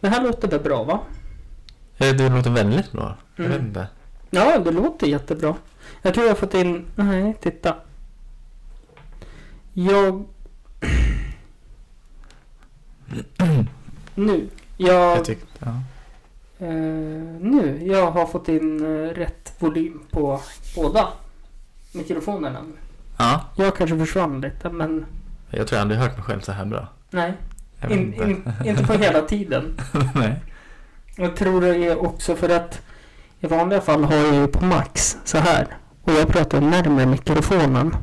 Det här låter väl bra va? Eh, Det låter väldigt bra. Jag Mm. vet inte. Ja, det låter jättebra. Jag tror jag har fått in... Nej, titta. Jag... nu. Jag... Jag tyckte, ja. Eh, nu. Jag har fått in eh, rätt volym på båda mikrofonerna. ja. Jag kanske försvann lite, men Jag tror jag aldrig hört mig själv så här bra. nej. Jag In, inte. in, inte på hela tiden. Nej. Jag tror det är också för att i vanliga fall har jag ju på max så här. Och jag pratar närmare mikrofonen.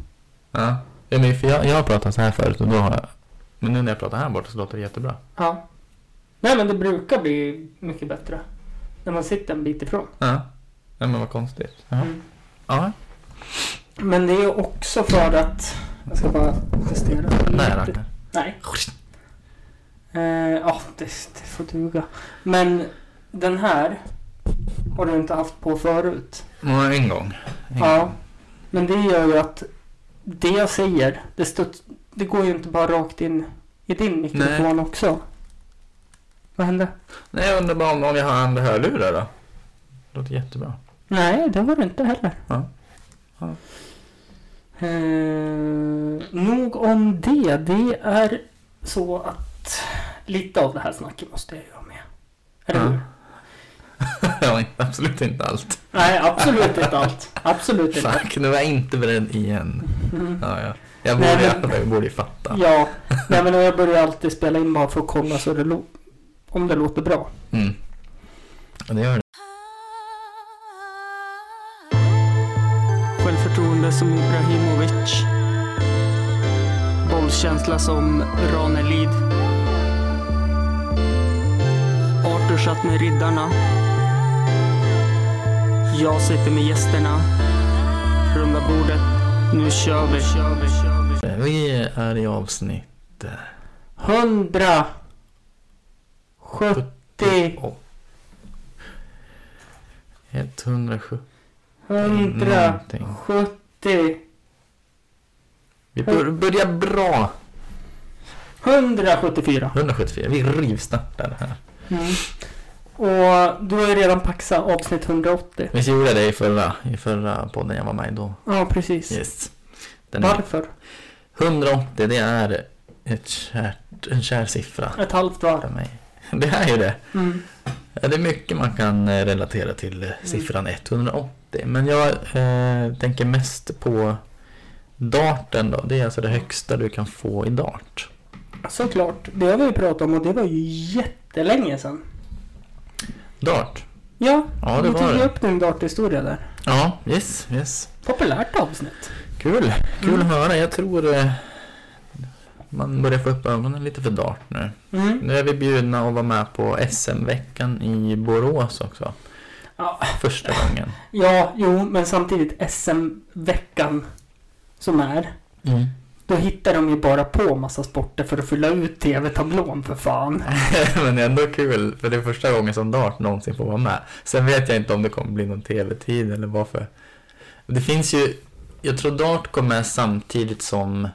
Ja. ja men för jag, jag har pratat så här förut och då har jag... Men nu när jag pratar här borta så låter det jättebra. Ja. Nej men det brukar bli mycket bättre. När man sitter en bit ifrån. Ja. Ja men vad konstigt. Ja. Mm. Ja. Men det är också för att... Jag ska bara justera. Nej Ragnar. Nej. Eh, Ja, det, det får duga. Men den här har du inte haft på förut. Ja, en gång. En Ja. gång. Men det gör ju att det jag säger, det, studs, det går ju inte bara rakt in i din mikrofon också. Vad hände? Nej, jag undrar bara om, om jag har andra hörlurar då? Det låter jättebra. Nej, det var det inte heller. Ja. Ja. Eh, nog om det. Det är så att lite av det här snacket måste jag göra med. Eller hur? ja, absolut inte allt. Nej, absolut inte allt. Absolut inte. Fuck, nu var jag inte beredd igen. Mm. Ja, ja. Jag Nej, borde, men- jag borde ju fatta. Ja, nej men jag börjar alltid spela in bara för att kolla så det om det låter bra. Mm. Ja, det gör det. Självförtroende som Ibrahimovic. Bollkänsla som Ranelid. Satt med riddarna. Jag sitter med gästerna. Runda bordet. Nu kör vi. Kör vi, är i avsnitt... eh, 170. och 170. 170. Vi bör, börjar bra. 174. 174. Vi rivstartar här. Mm. Och du har ju redan paxat avsnitt 180. Vi gjorde det i förra, i förra podden jag var med i då. Ja, precis. Yes. Den är, Varför? 180 det är ett kärt, en kär siffra Ett halvt för mig. Det är ju det. Mm. Ja, Det är mycket man kan eh, relatera till eh, siffran 180. Men jag eh, tänker mest på darten då. Det är alltså det högsta du kan få i dart. Såklart. Det har vi ju pratat om och det var ju jättelänge sedan. Dart? Ja, Ja, det vi tog ju upp din darthistoria där. Ja, yes, yes. Populärt avsnitt. Kul, kul Mm. att höra. Jag tror eh, man börjar få upp ögonen lite för dart nu. Mm. Nu är vi bjudna att vara med på SM-veckan i Borås också. Ja. Första gången. Ja, jo, men samtidigt SM-veckan som är. Mm. Då hittar de ju bara på massa sporter för att fylla ut tv-tablån för fan. Men det är ändå kul, för det är första gången som dart någonsin får vara med. Sen vet jag inte om det kommer bli någon tv-tid eller varför. Det finns ju, jag tror dart kom med samtidigt som,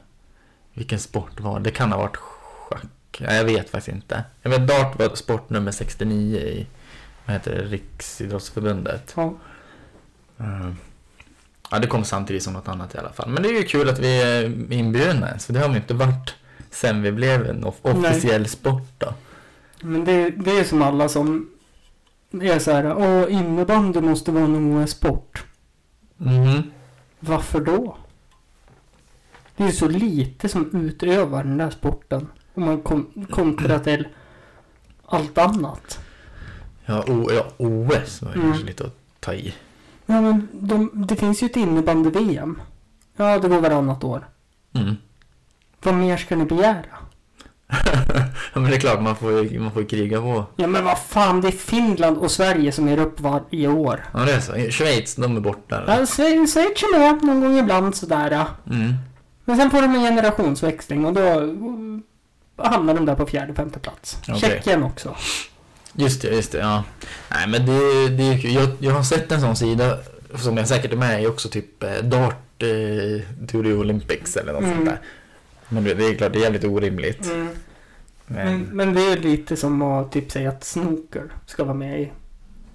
vilken sport var det? Det kan ha varit schack. Nej, jag vet faktiskt inte. Jag vet dart var sport nummer 69 i, vad heter det, Riksidrottsförbundet. Ja. Mm. Ja, det kom samtidigt som något annat i alla fall. Men det är ju kul att vi är inbjudna ens, för det har vi inte varit sen vi blev en off- officiell sport då. Men det, det är som alla som är så här, åh innebandy måste vara en OS-sport. Mhm. Varför då? Det är ju så lite som utövar den där sporten. Om man kom, kontrar till allt annat. Ja, o, ja, OS var ju Mm. kanske lite att ta i. Ja men de, det finns ju ett innebandy-VM. Ja, det går varannat år. Mm. Vad mer ska ni begära? ja, men det är klart, man får ju, man får kriga på. Ja men vad fan, det är Finland och Sverige som är upp varje år. Ja, det är så. Schweiz, de är borta. Ja, Schwe- Schweiz är med någon gång ibland sådär. Mm. Men sen får de en generationsväxling och då hamnar de där på fjärde, femte plats. Okej. Tjeckien också. Just det, just det. Ja. Nej, men det, det är. Jag, jag har sett en sån sida som jag säkert är med i också, typ eh, Dart eh, to the Olympics eller något Mm. sånt där. Men det är klart, det är jävligt orimligt. Mm. Men, men det är lite som att typ säga att snooker ska vara med i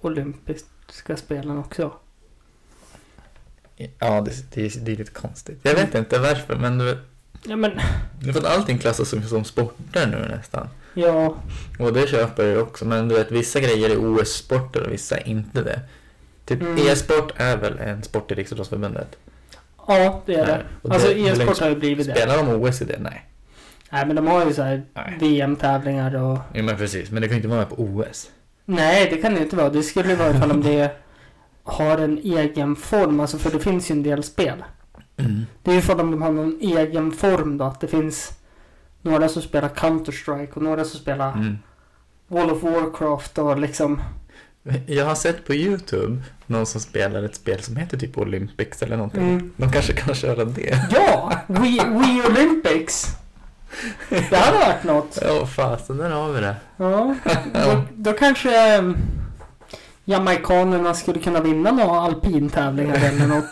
olympiska spelen också. Ja, det, det, är- det är lite konstigt. Jag vet inte varför, men Ja men, du får allting klassas som, som sporter nu nästan. Ja. Och det köper jag också, men du vet vissa grejer är OS-sporter och vissa är inte det. Typ Mm. e-sport är väl en sport i Riksidrottsförbundet? Ja, det är det. Och Alltså det- e-sport har ju blivit det. Spelar de OS i det? Nej. Nej men de har ju så. VM-tävlingar och... Ja, men precis, men det kan ju inte vara med på OS. Nej, det kan det inte vara. Det skulle ju vara ifall om det har en egen form. Alltså för det finns ju en del spel. Mm. Det är ju ifall om de har någon egen form då. Att det finns några som spelar Counter-Strike och några som spelar Mm. World of Warcraft och liksom... Jag har sett på YouTube någon som spelar ett spel som heter typ Olympics eller någonting. Mm. De kanske kan köra det. Ja! We, We Olympics! Det hade varit något. Ja, fasen, där har vi det. Ja, då, då kanske um, jamaikanerna skulle kunna vinna några alpintävlingar eller något.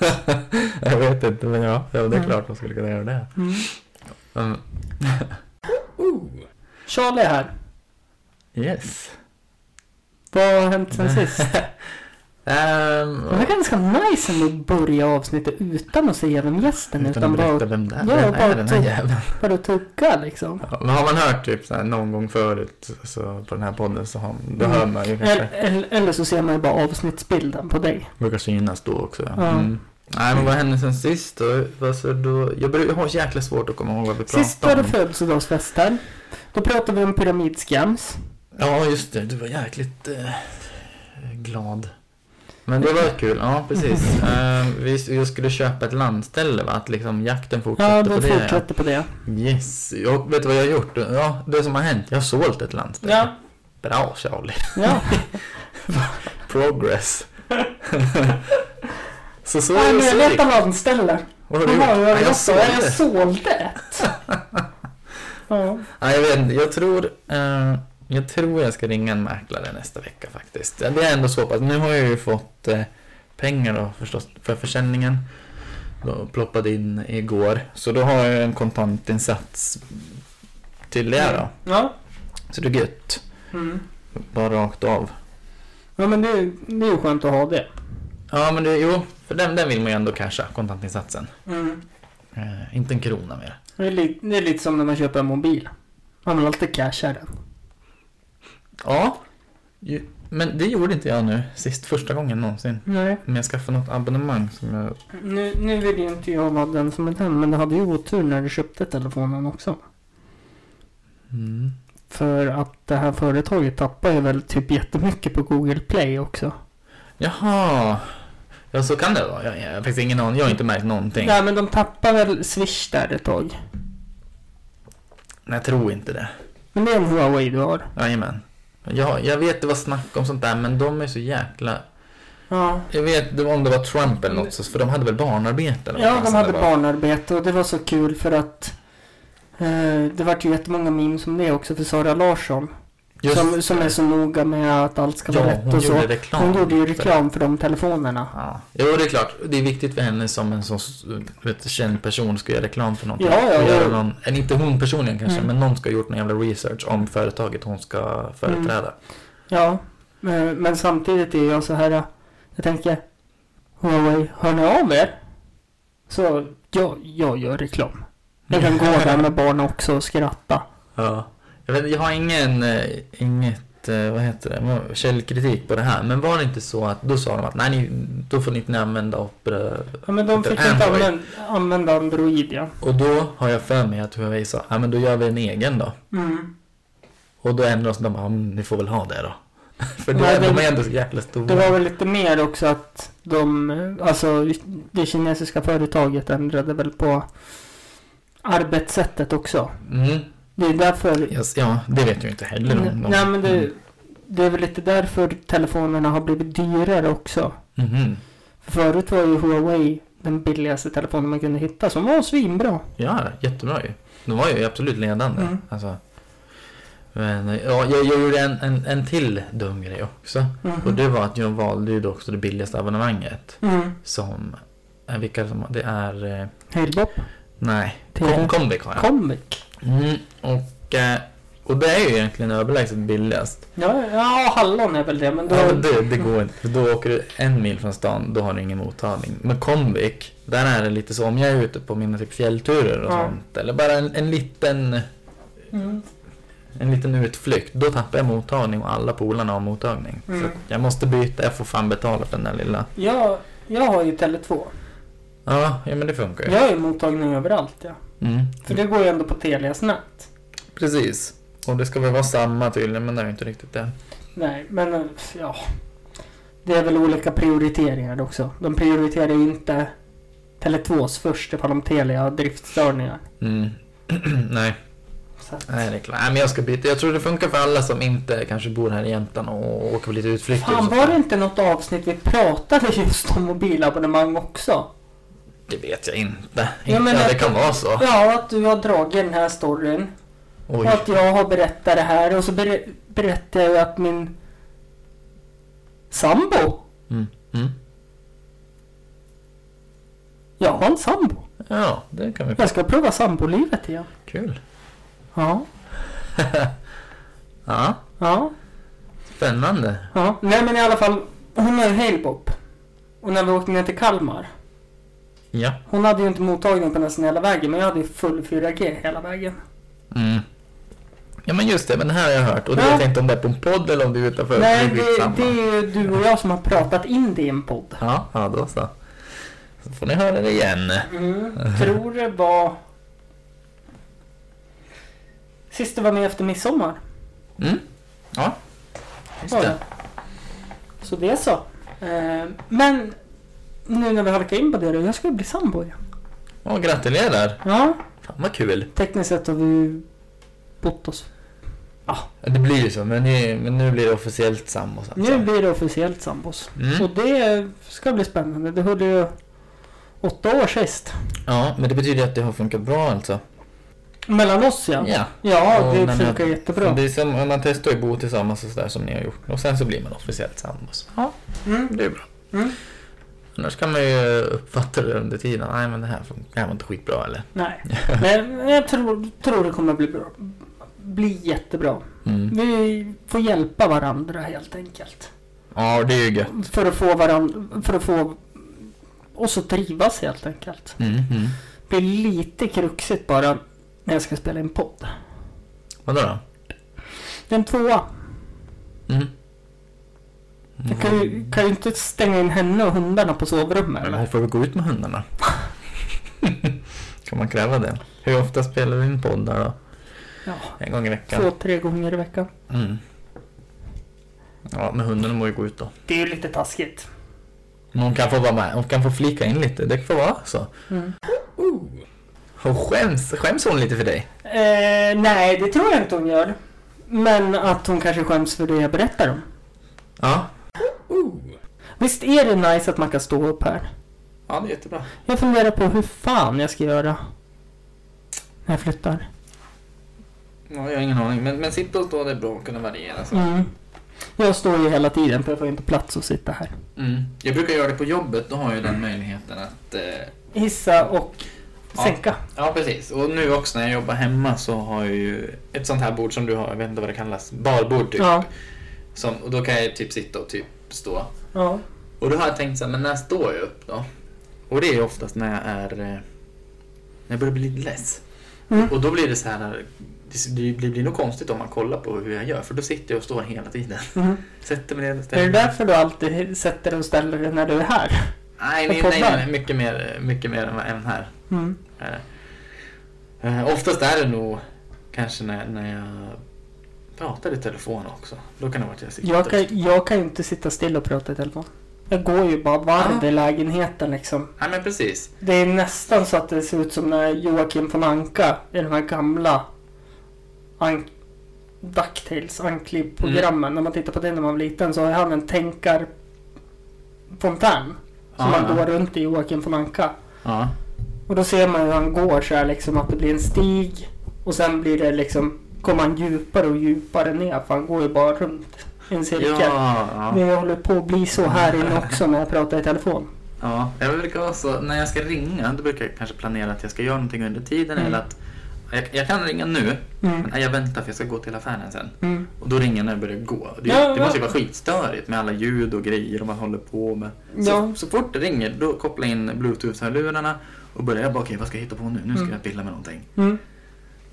Jag vet inte, men ja, ja det är Mm. klart de skulle kunna göra det. Mm. Mm. Charlie är här. Yes. Vad har hänt sen sist? Um, Det var ganska nice ändå att börja avsnittet utan att säga vem gästen är. utan Utan att bara, vem det är. Ja, vem bara är den här jäveln? bara tugga liksom. Ja, men har man hört typ så här, någon gång förut så på den här podden så har, då Mm. hör man ju kanske. Eller, eller, eller så ser man ju bara avsnittsbilden på dig. brukar synas då också. Ja. Mm. Nej men vad hände sen sist då? Alltså, då jag, börjar, jag har jäkla svårt att komma ihåg vad vi Sist var pratade det om. födelsedagsfester. Då pratade vi om pyramidskams. Ja just det, du var jäkligt eh, glad. Men det var kul, ja precis. Eh, vi, jag skulle köpa ett landställe va? Att liksom jakten fortsätter Ja, på det. fortsätter på det. Yes, och vet du vad jag har gjort? Ja, det som har hänt, jag har sålt ett landställe. Ja, Bra Charlie. ja. Progress. så så Nej, men jag letar landställe. Vad har du gjort? jag, Ja, jag, sålde. jag sålde ett. ja. Nej, jag vet. Jag tror, eh, jag tror jag ska ringa en mäklare nästa vecka faktiskt. Det är ändå så pass. Nu har jag ju fått eh, pengar då förstås för försäljningen. Då ploppade in igår. Så då har jag en kontantinsats till det då. Ja. Så det är gött. Mm. Bara rakt av. Ja, men det, det är ju skönt att ha det. Ja men det, jo, för den, den vill man ju ändå casha, kontantinsatsen. Mm. Eh, inte en krona mer. Det, är lite, det är lite som när man köper en mobil. Man vill alltid casha den. Ja, ju, men det gjorde inte jag nu sist, första gången någonsin. Nej. Men jag skaffade något abonnemang som jag... Nu, nu vill ju inte jag vara den som är den, men du hade ju otur när du köpte telefonen också. Mm. För att det här företaget tappar ju väl typ jättemycket på Google Play också. Jaha. Ja, så kan det vara. Jag, jag har faktiskt ingen aning. Jag har inte märkt någonting. Nej, men de tappar väl Swish där ett tag. Nej, jag tror inte det. Men det är en Huawei du har. Jajamän. Jag, jag vet det var snack om sånt där, men de är så jäkla... Ja. Jag vet om det var Trump eller något, så- för de hade väl barnarbete eller Ja, de hade var. barnarbete och det var så kul för att eh, det vart ju jättemånga memes om det också för Sara Larsson. Just Som, som är så noga med att allt ska vara Ja, rätt och så. reklam. Hon gjorde ju reklam för de telefonerna. Ja. Jo, det är klart. Det är viktigt för henne som en så vet, känd person ska göra reklam för någonting. Ja, ja, Och göra ja. någon, eller inte hon personligen kanske, Mm. men någon ska ha gjort någon jävla research om företaget hon ska företräda. Ja, men, men samtidigt är jag så här. Jag tänker, Huawei, hör ni av er? Så jag, jag gör reklam. Jag kan gå där med barn också och skratta. Ja. Jag, vet, jag har ingen, eh, inget, eh, vad heter det, källkritik på det här. Men var det inte så att då sa de att nej, ni, då får ni inte använda Opera. Ja, men de fick Android. inte använda, använda Android ja. Och då har jag för mig att Huawei sa, ja men då gör vi en egen då. Mm. Och då ändrades de, ja men ni får väl ha det då. För då, Nej, de det- är ändå så jäkla stora. Det var väl lite mer också att de, alltså det kinesiska företaget ändrade väl på arbetssättet också. Mm. Det är därför Yes, ja, det vet jag inte heller. om de- Nej men det, det är väl lite därför telefonerna har blivit dyrare också. Mhm. För förut var ju Huawei den billigaste telefonen man kunde hitta som var svinbra. Ja, jättebra ju. De var ju absolut ledande. Mm. Alltså. Men ja, jag, jag gjorde en, en, en till dum grej också. Mhm. Och det var att jag valde ju också det billigaste abonnemanget. Mm. Som, eh, vilka som, det är, eh, Halebop. nej, Kom, Comviq har jag. Comic. Mm, och eh, Och det är ju egentligen överlägset billigast. Ja, ja, hallon är väl det, men då... Ja, det, det går inte. För då åker du en mil från stan, då har du ingen mottagning. Men Comvik, där är det lite så. Om jag är ute på mina typ fjällturer och Ja. sånt. Eller bara en, en liten Mm. en liten utflykt. Då tappar jag mottagning och alla polarna har mottagning. Mm. Så jag måste byta. Jag får fan betala för den där lilla. Jag, jag har ju Tele2. Ja, ja men det funkar ju. Jag har ju mottagning överallt, ja. Mm. För det går ju ändå på Telias nät. Precis. Och det ska väl vara samma tydligen, men det är ju inte riktigt det. Nej, men eh, ja. Det är väl olika prioriteringar också. De prioriterar ju inte Tele2s först ifall de Telia har driftstörningar. Mm. Nej, Så att, nej, det är klart. Nej, men jag ska byta. Jag tror det funkar för alla som inte kanske bor här i Jämtland och åker på lite utflykter. fan, var det inte något avsnitt vi pratade just om mobilabonnemang också? Det vet jag inte. Ja, men ja, det att- kan vara så. Ja, att du har dragit den här storyn. Oj. Och att jag har berättat det här och så ber berättar jag att min sambo, Mm. Mm. jag har en sambo. Ja, det kan vi Jag ska prova sambolivet igen. Kul. Ja, Ja, ja, spännande. ja. Nej men i alla fall, hon har ju Halebop. Och när vi åkte ner till Kalmar. Ja. Hon hade ju inte mottagning på nästan hela vägen men jag hade ju full 4G hela vägen. Mm. Ja men just det, men det här har jag hört. Och det Ja. jag inte om det är på en podd eller om det är utanför. Nej, det, skitsamma. det är ju du och jag som har pratat in det i en podd. Ja, ja då så. Så får ni höra det igen. Mm, tror det var... Sist du var med efter midsommar. Mm. Ja, just det. det. Så det är så. Eh, men nu när vi halkar in på det då, jag ska ju bli sambo igen. Åh, gratulerar. Ja, Fan vad kul. tekniskt sett har vi ju bott oss. Ja, det blir ju så, men, ni, men nu blir det officiellt sambos alltså. Nu blir det officiellt sambos. Mm. Och det ska bli spännande. Det höll ju åtta år sist. Ja, men det betyder att det har funkat bra alltså. Mellan oss ja. Ja. Ja, Och det när funkar ni- jättebra. Det är som, man testar ju att bo tillsammans och sådär som ni har gjort. Och sen så blir man officiellt sambos. Ja, Mm. det är bra. Mm. Annars kan man ju uppfatta det under tiden. Nej, men det här, det här var inte skitbra eller? Nej, men jag tror, tror det kommer bli bra. Bli jättebra. Mm. Vi får hjälpa varandra helt enkelt. Ja, det är ju gött. För att få varandra, för att få oss att trivas helt enkelt. Mm, mm. Det blir lite kruxigt bara när jag ska spela in podd. Vadå då? Det är en tvåa. Mm. Jag kan ju, kan ju inte stänga in henne och hundarna på sovrummet Men eller? hon får väl gå ut med hundarna? kan man kräva det? Hur ofta spelar du in poddar då? Ja, En gång i veckan? två, tre gånger i veckan. Mm. Ja, men hundarna må ju gå ut då. Det är ju lite taskigt. Men Hon kan få vara med. Hon kan få flika in lite. Det får vara så. Mm. Och skäms, skäms hon lite för dig? Eh, nej, det tror jag inte hon gör. Men att hon kanske skäms för det jag berättar om. Ja. Visst är det nice att man kan stå upp här? Ja, det är jättebra. Jag funderar på hur fan jag ska göra. När jag flyttar. Ja, jag har ingen aning. Men, men sitta och stå, det är bra att kunna variera. Så. Mm. Jag står ju hela tiden för jag får inte plats att sitta här. Mm. Jag brukar göra det på jobbet. Då har jag den möjligheten att... Eh, Hissa och Ja. sänka. ja, precis. Och nu också när jag jobbar hemma så har jag ju ett sånt här bord som du har. Jag vet inte vad det kallas. Barbord typ. Ja. Som, och då kan jag typ sitta och typ stå. Ja. Och då har jag tänkt så här, men när står jag upp då? Och det är oftast när jag är... eh, När jag börjar bli lite less. Mm. Och då blir det så här... Det blir, blir nog konstigt om man kollar på hur jag gör. För då sitter jag och står hela tiden. Mm. Sätter mig ner och Är det ställer därför du alltid sätter dig och ställer dig när du är här? Nej, nej, nej, nej, mycket mer, mycket mer än, här. Mm. det. Eh, oftast är det nog kanske när, när jag pratar i telefon också. Då kan det vara att jag sitter Jag kan, jag kan ju inte sitta still och prata i telefon. Jag går ju bara varv Ja. i lägenheten liksom. Nej, men precis. Det är nästan så att det ser ut som när Joakim von Anka i de här gamla Ank Ducktails ankliv-programmen. När man tittar på det när man var liten så har han en tänkarfontän. Som Ja, man ja. går runt i Joakim von Anka. Ja. Och då ser man hur han går så här liksom att det blir en stig. Och sen blir det liksom, kommer han djupare och djupare ner för han går ju bara runt en cirkel. Ja, ja. Det håller på att bli så här inne också när jag pratar i telefon. ja. Jag brukar också, när jag ska ringa, då brukar jag kanske planera att jag ska göra någonting under tiden Mm. eller att jag, jag kan ringa nu, Mm. men jag väntar för jag ska gå till affären sen. Mm. Och då ringer jag när jag börjar gå. Det, Ja, det ja. måste ju vara skitstörigt med alla ljud och grejer och man håller på med. Så, Ja. så fort det ringer, då kopplar jag in bluetooth-hörlurarna och börjar jag bara, okej vad ska jag hitta på nu? Nu ska Mm. jag pilla med någonting.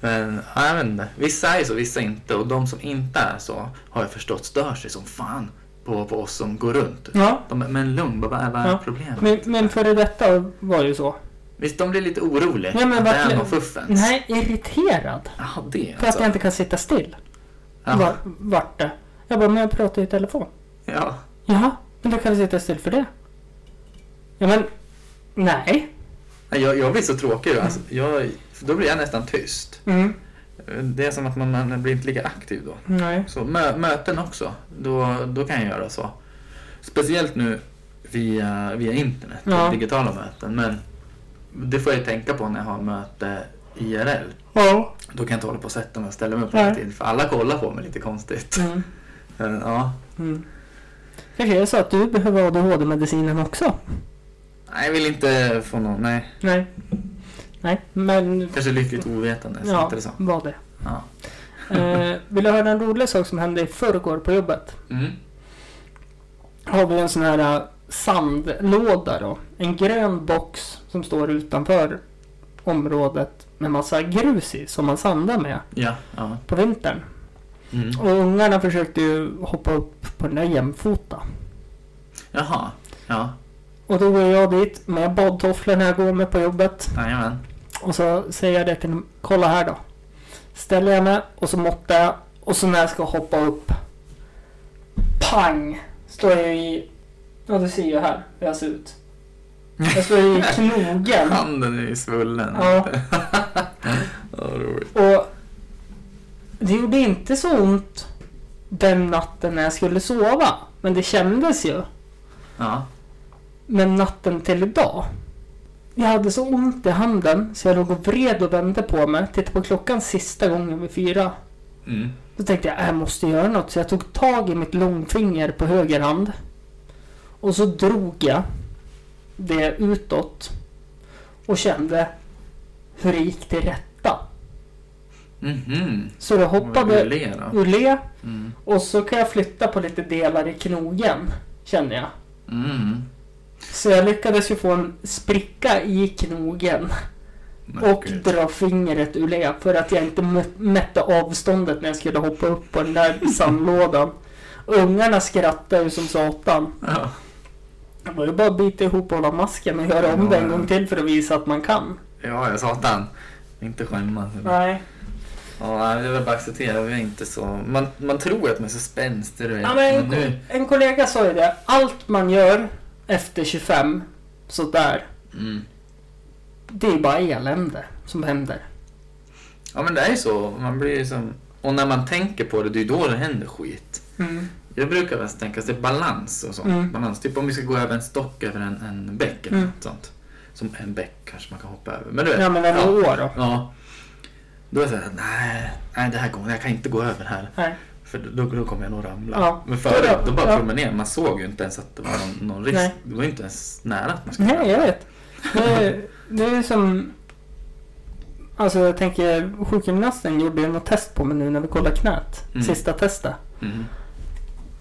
Men, ja, jag vet inte. Vissa är så, vissa inte. Och de som inte är så, har jag förstått, stör sig som fan på, på oss som går runt. Ja. De, men lugn, vad är, vad är Ja. problemet? Min, min före detta var ju så. Visst, de blir lite oroliga. Ja, men att det är något fuffens. Nej, irriterad. Jaha, det För att alltså. jag inte kan sitta still. Ja. Var, vart det. Jag bara, men jag pratar i telefon. ja. Jaha, men då kan vi sitta still för det. Ja men, nej. Jag, jag blir så tråkig. Alltså, jag, då blir jag nästan tyst. Mm. Det är som att man, man blir inte lika aktiv då. Nej. Så mö, möten också, då, då kan jag göra så. Speciellt nu via, via internet, Ja. digitala möten. Men det får jag ju tänka på när jag har möte IRL. Ja. Då kan jag inte hålla på och sätta mig och ställa mig upp hela tiden. För alla kollar på mig lite konstigt. Mm. Ja. Mm. Kanske är det så att du behöver ADHD-medicinen också? Nej, jag vill inte få någon, nej. Nej. Nej, men... Kanske lyckligt ovetande, Ja, så. var det. Ja. Eh, vill du höra en rolig sak som hände i förrgår på jobbet? Mm. Har vi en sån här eh, sandlåda då. En grön box som står utanför området med massa grus i som man sandar med Ja, ja. på vintern. Mm. Och ungarna försökte ju hoppa upp på den där jämfota. Jaha, ja. Och då går jag dit med badtofflor när jag går med på jobbet. Jajamän. Och så säger jag det till dem. Kolla här då. Ställer jag mig och så måttar jag. Och så när jag ska hoppa upp. Pang! Står jag i... Ja du ser ju här hur jag ser ut. Jag står i knogen. Handen är ju svullen. Ja. Vad roligt. Och det gjorde inte så ont den natten när jag skulle sova. Men det kändes ju. Ja. Men natten till idag. Jag hade så ont i handen så jag låg och vred och vände på mig. Tittade på klockan sista gången vid fyra. Mm. Då tänkte jag, jag måste göra något. Så jag tog tag i mitt långfinger på höger hand. Och så drog jag det utåt. Och kände hur det gick till rätta. Mhm. Så det hoppade ur le. Mm. Och så kan jag flytta på lite delar i knogen. Känner jag. Mm. Så jag lyckades ju få en spricka i knogen. Men Och gud. dra fingret ur le för att jag inte mä- mätte avståndet när jag skulle hoppa upp på den där sandlådan. Ungarna skrattade ju som satan. Ja. Det var ju bara att bita ihop och hålla masken och göra om Ja, det en ja. gång till för att visa att man kan. ja, jag satan. Inte skämmas. Nej. Ja, det är väl bara att acceptera. Vi är inte så... Man, man tror att man är så spänstig. Ja, men en, men nu... en kollega sa ju det. Allt man gör efter 25, sådär. Mm. Det är bara elände som händer. Ja, men det är ju så. Man blir ju som... Och när man tänker på det, det är då det händer skit. Mm. Jag brukar väl tänka sig balans och sånt. Mm. Balans. Typ om vi ska gå över en stock över en, en bäck eller Mm. något sånt. Som en bäck kanske man kan hoppa över. Men du vet. Ja men en ja. år då. Ja. Då är det såhär, nej, nej det här går jag kan inte gå över här. Nej. För då, då kommer jag nog ramla. Ja. Men förut, då bara ja. promenerade Man såg ju inte ens att det var någon, någon risk. Nej. Det var ju inte ens nära att man skulle Nej, jag vet. Det är, det är som... Alltså jag tänker, sjukgymnasten gjorde ju något test på mig nu när vi kollade knät. Mm. Sista testet. Mm.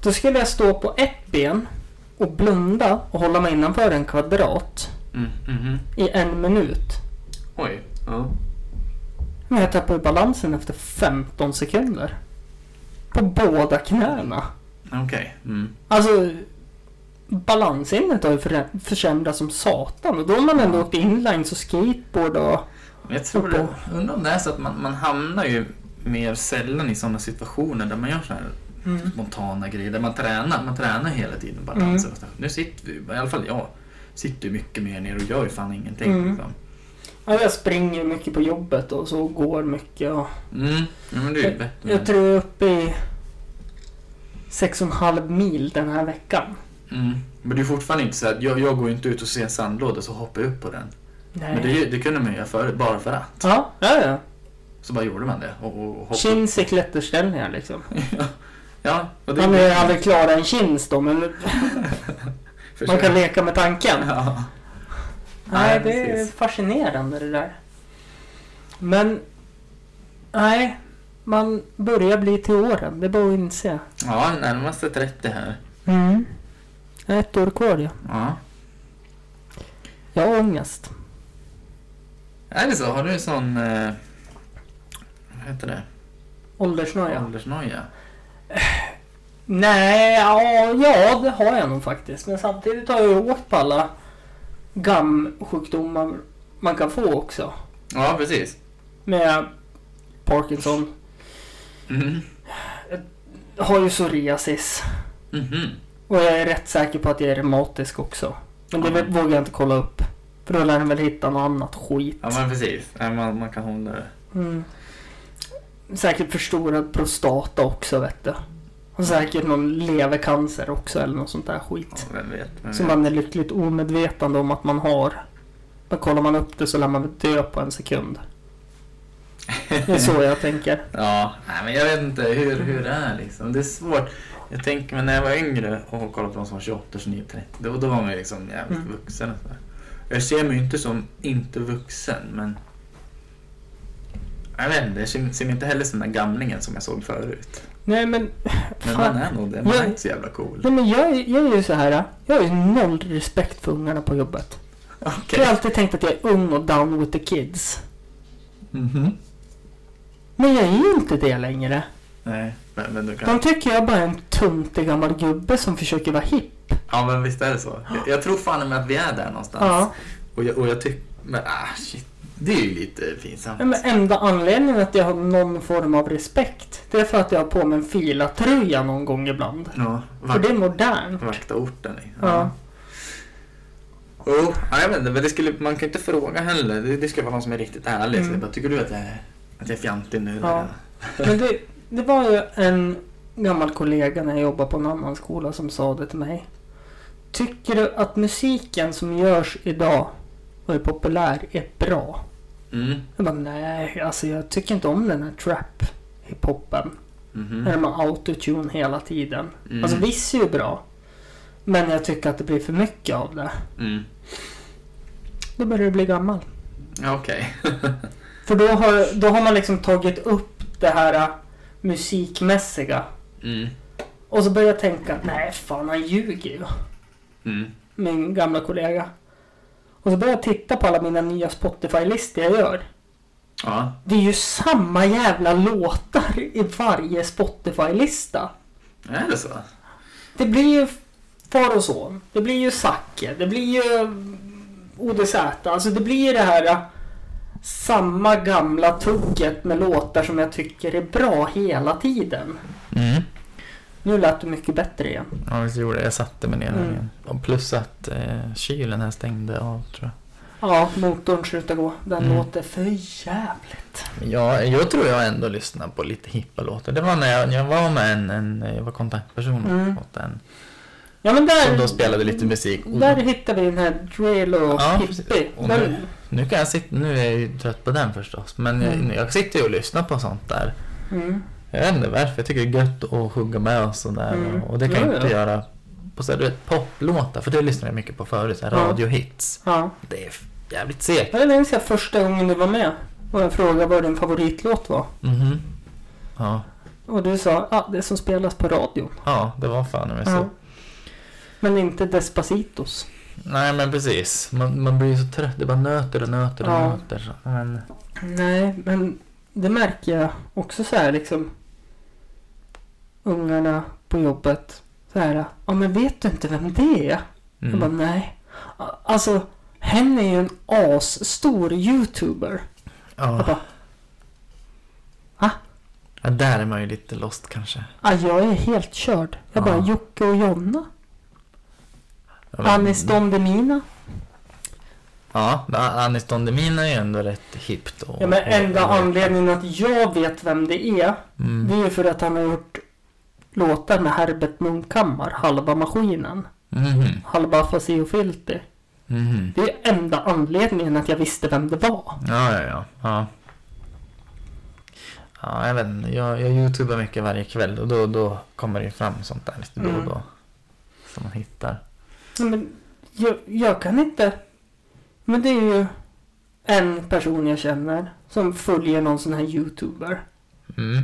Då skulle jag stå på ett ben och blunda och hålla mig innanför en kvadrat Mm. Mhm. i en minut. Oj. Ja. Men jag tappade balansen efter 15 sekunder. På båda knäna. Okej. Mm. Alltså balanssinnet har ju försämrats som satan. Och då har man ändå åkt inlines och skateboard och... Jag tror det. Undrar om det är så att man, man hamnar ju mer sällan i sådana situationer där man gör så här Mm. spontana grejer. Där man tränar. Man tränar hela tiden balansen. så. Nu sitter vi, i alla fall jag, sitter ju mycket mer ner och gör ju fan ingenting. Mm. Liksom. Ja, jag springer mycket på jobbet och så går mycket. Och Mm. Ja, men det är ju bättre. jag tror jag är uppe i 6,5 mil den här veckan. Mm. Men det är fortfarande inte så att jag, jag går inte ut och ser en sandlåda så hoppar jag upp på den. Nej. Men det, det kunde man göra förut, bara för att. Ja, ja, ja. Så bara gjorde man det. Och, och, och hoppade. Chins i klätterställningar liksom. ja, och det Man ju aldrig klarat en chins då, men man kan leka med tanken. Ja. Nej, Nej, det är fascinerande det där. Men Nej, man börjar bli till åren. Det är bara att inse. Ja, närmaste 30 här. Mm. Ett år kvar ja. Ja. Jag har ångest. Är det så? Har du sån... Eh, vad heter det? Åldersnoja. Åldersnoja? Nej, ja, ja det har jag nog faktiskt. Men samtidigt har jag ju åkt på alla gamsjukdomar man kan få också. Ja, precis. Med Parkinson. Mm. Har ju psoriasis. Mhm. Och jag är rätt säker på att jag är reumatisk också. Men det Ja. vågar jag inte kolla upp. För då lär den väl hitta något annat skit. Ja, men precis. Man, man kan hålla det. Mm. Säkert förstorad prostata också vet du. Och säkert någon levercancer också eller något sånt där Ja, skit. vem vet. Vem Som vet. man är lyckligt omedvetande om att man har. Men kollar man upp det så lär man dö på en sekund. Det är så jag tänker. Ja, nej, men jag vet inte hur, hur det är liksom. Det är svårt. Jag tänker mig när jag var yngre och kollade på de som var 28, 29, 30. Då, då var man ju liksom jävligt Mm. vuxen och sådär. Jag ser mig inte som inte vuxen, men... Jag vet inte, jag ser ser mig inte heller som den där gamlingen som jag såg förut. Nej men... Men Fan. man är nog det. Man Jag- är inte så jävla cool. Nej men jag, jag är ju så här. Jag har ju noll respekt för ungarna på jobbet. Okej. Jag har alltid tänkt att jag är ung och down with the kids. Mhm. Men jag är ju inte det längre. Nej, men, men du kan... De tycker jag bara är en tuntig gammal gubbe som försöker vara hipp. Ja, men visst är det så. Jag, jag tror fan med att vi är där någonstans. Ja. Och jag, och jag tycker... Men ah, shit. Det är ju lite pinsamt. Men enda anledningen att jag har någon form av respekt. Det är för att jag har på mig en filatröja någon gång ibland. Ja, För vak- det är modernt. vakta orten. Ja. Ja, jag vet inte, men det skulle, man kan inte fråga heller. Det, det ska vara någon som är riktigt ärlig. Så Mm. jag bara, tycker du att jag är, att jag är fjantig nu? Ja. Men det, det var ju en gammal kollega när jag jobbade på en annan skola som sa det till mig. Tycker du att musiken som görs idag och är populär är bra? Mm. Jag bara nej, alltså jag tycker inte om den här trap hiphopen. Mhm. När de har autotune hela tiden. Mm. Alltså viss är ju bra. Men jag tycker att det blir för mycket av det. Mm. Då börjar du bli gammal. Okej. För då har, då har man liksom tagit upp det här äh, musikmässiga. Mm. Och så börjar jag tänka, nej fan han ljuger ju. Mm. Min gamla kollega. Och så börjar jag titta på alla mina nya Spotify-listor jag gör. Ja. Det är ju samma jävla låtar i varje Spotify-lista. Är det så? Det blir ju far och son. Det blir ju Zacke. Det blir ju ODZ. Alltså det blir ju det här samma gamla tugget med låtar som jag tycker är bra hela tiden. Mm. Nu lät det mycket bättre igen. Ja, visst gjorde det. Jag satte mig ner Mm. igen. Och plus att eh, kylen här stängde av, tror jag. Ja, motorn slutar gå. Den Mm. låter för jävligt. Ja, jag tror jag ändå lyssnar på lite hippa låtar. Det var när jag, jag var med en, en jag var kontaktperson Mm. åt en. Ja men där... Som då spelade lite musik. Där hittar vi den här drill och Ja, hippie. Och nu- Nu kan jag sitta, nu är jag ju trött på den förstås. Men jag, Mm. jag sitter ju och lyssnar på sånt där. Mm. Jag vet inte varför, jag tycker det är gött att hugga med och sådär. Mm. Och det kan jag Ja, inte ja. göra på så här, du vet, poplåtar. För det lyssnar jag mycket på förut, så här, Ja. radiohits. Ja. Det är jävligt segt. Jag minns jag första gången du var med. Och jag frågade vad din favoritlåt var. Mhm. Ja. Och du sa, ja det som spelas på radion. ja, det var fan med så. Ja. Men inte Despacitos. Nej men precis, man, man blir så trött. Det bara nöter och nöter och Ja. nöter. Men, Nej, men det märker jag också så här liksom. Ungarna på jobbet. Så här, ja men vet du inte vem det är? Jag bara, mm. nej. Alltså, hen är ju en asstor youtuber. Jag ja. bara, ja, där är man ju lite lost kanske. ah, jag är helt körd. Jag bara, Ja. Jocke och Jonna. Ja, men- Anis Don Demina. Ja, Anis Don Demina är ju ändå rätt hippt. Och, Ja, men enda och- anledningen att jag vet vem det är. Mm. Det är ju för att han har gjort låtar med Herbert Munkhammar. Halva maskinen. Mhm. Halva Fasi och Filty. Mhm. Det är enda anledningen att jag visste vem det var. Ja, ja, ja. Ja, ja jag vet inte. Jag, jag youtubar mycket varje kväll och då, då kommer det ju fram sånt där lite då och Mm. då. Som man hittar. Ja, Men jag, jag kan inte... Men det är ju... en person jag känner som följer någon sån här youtuber. Mm.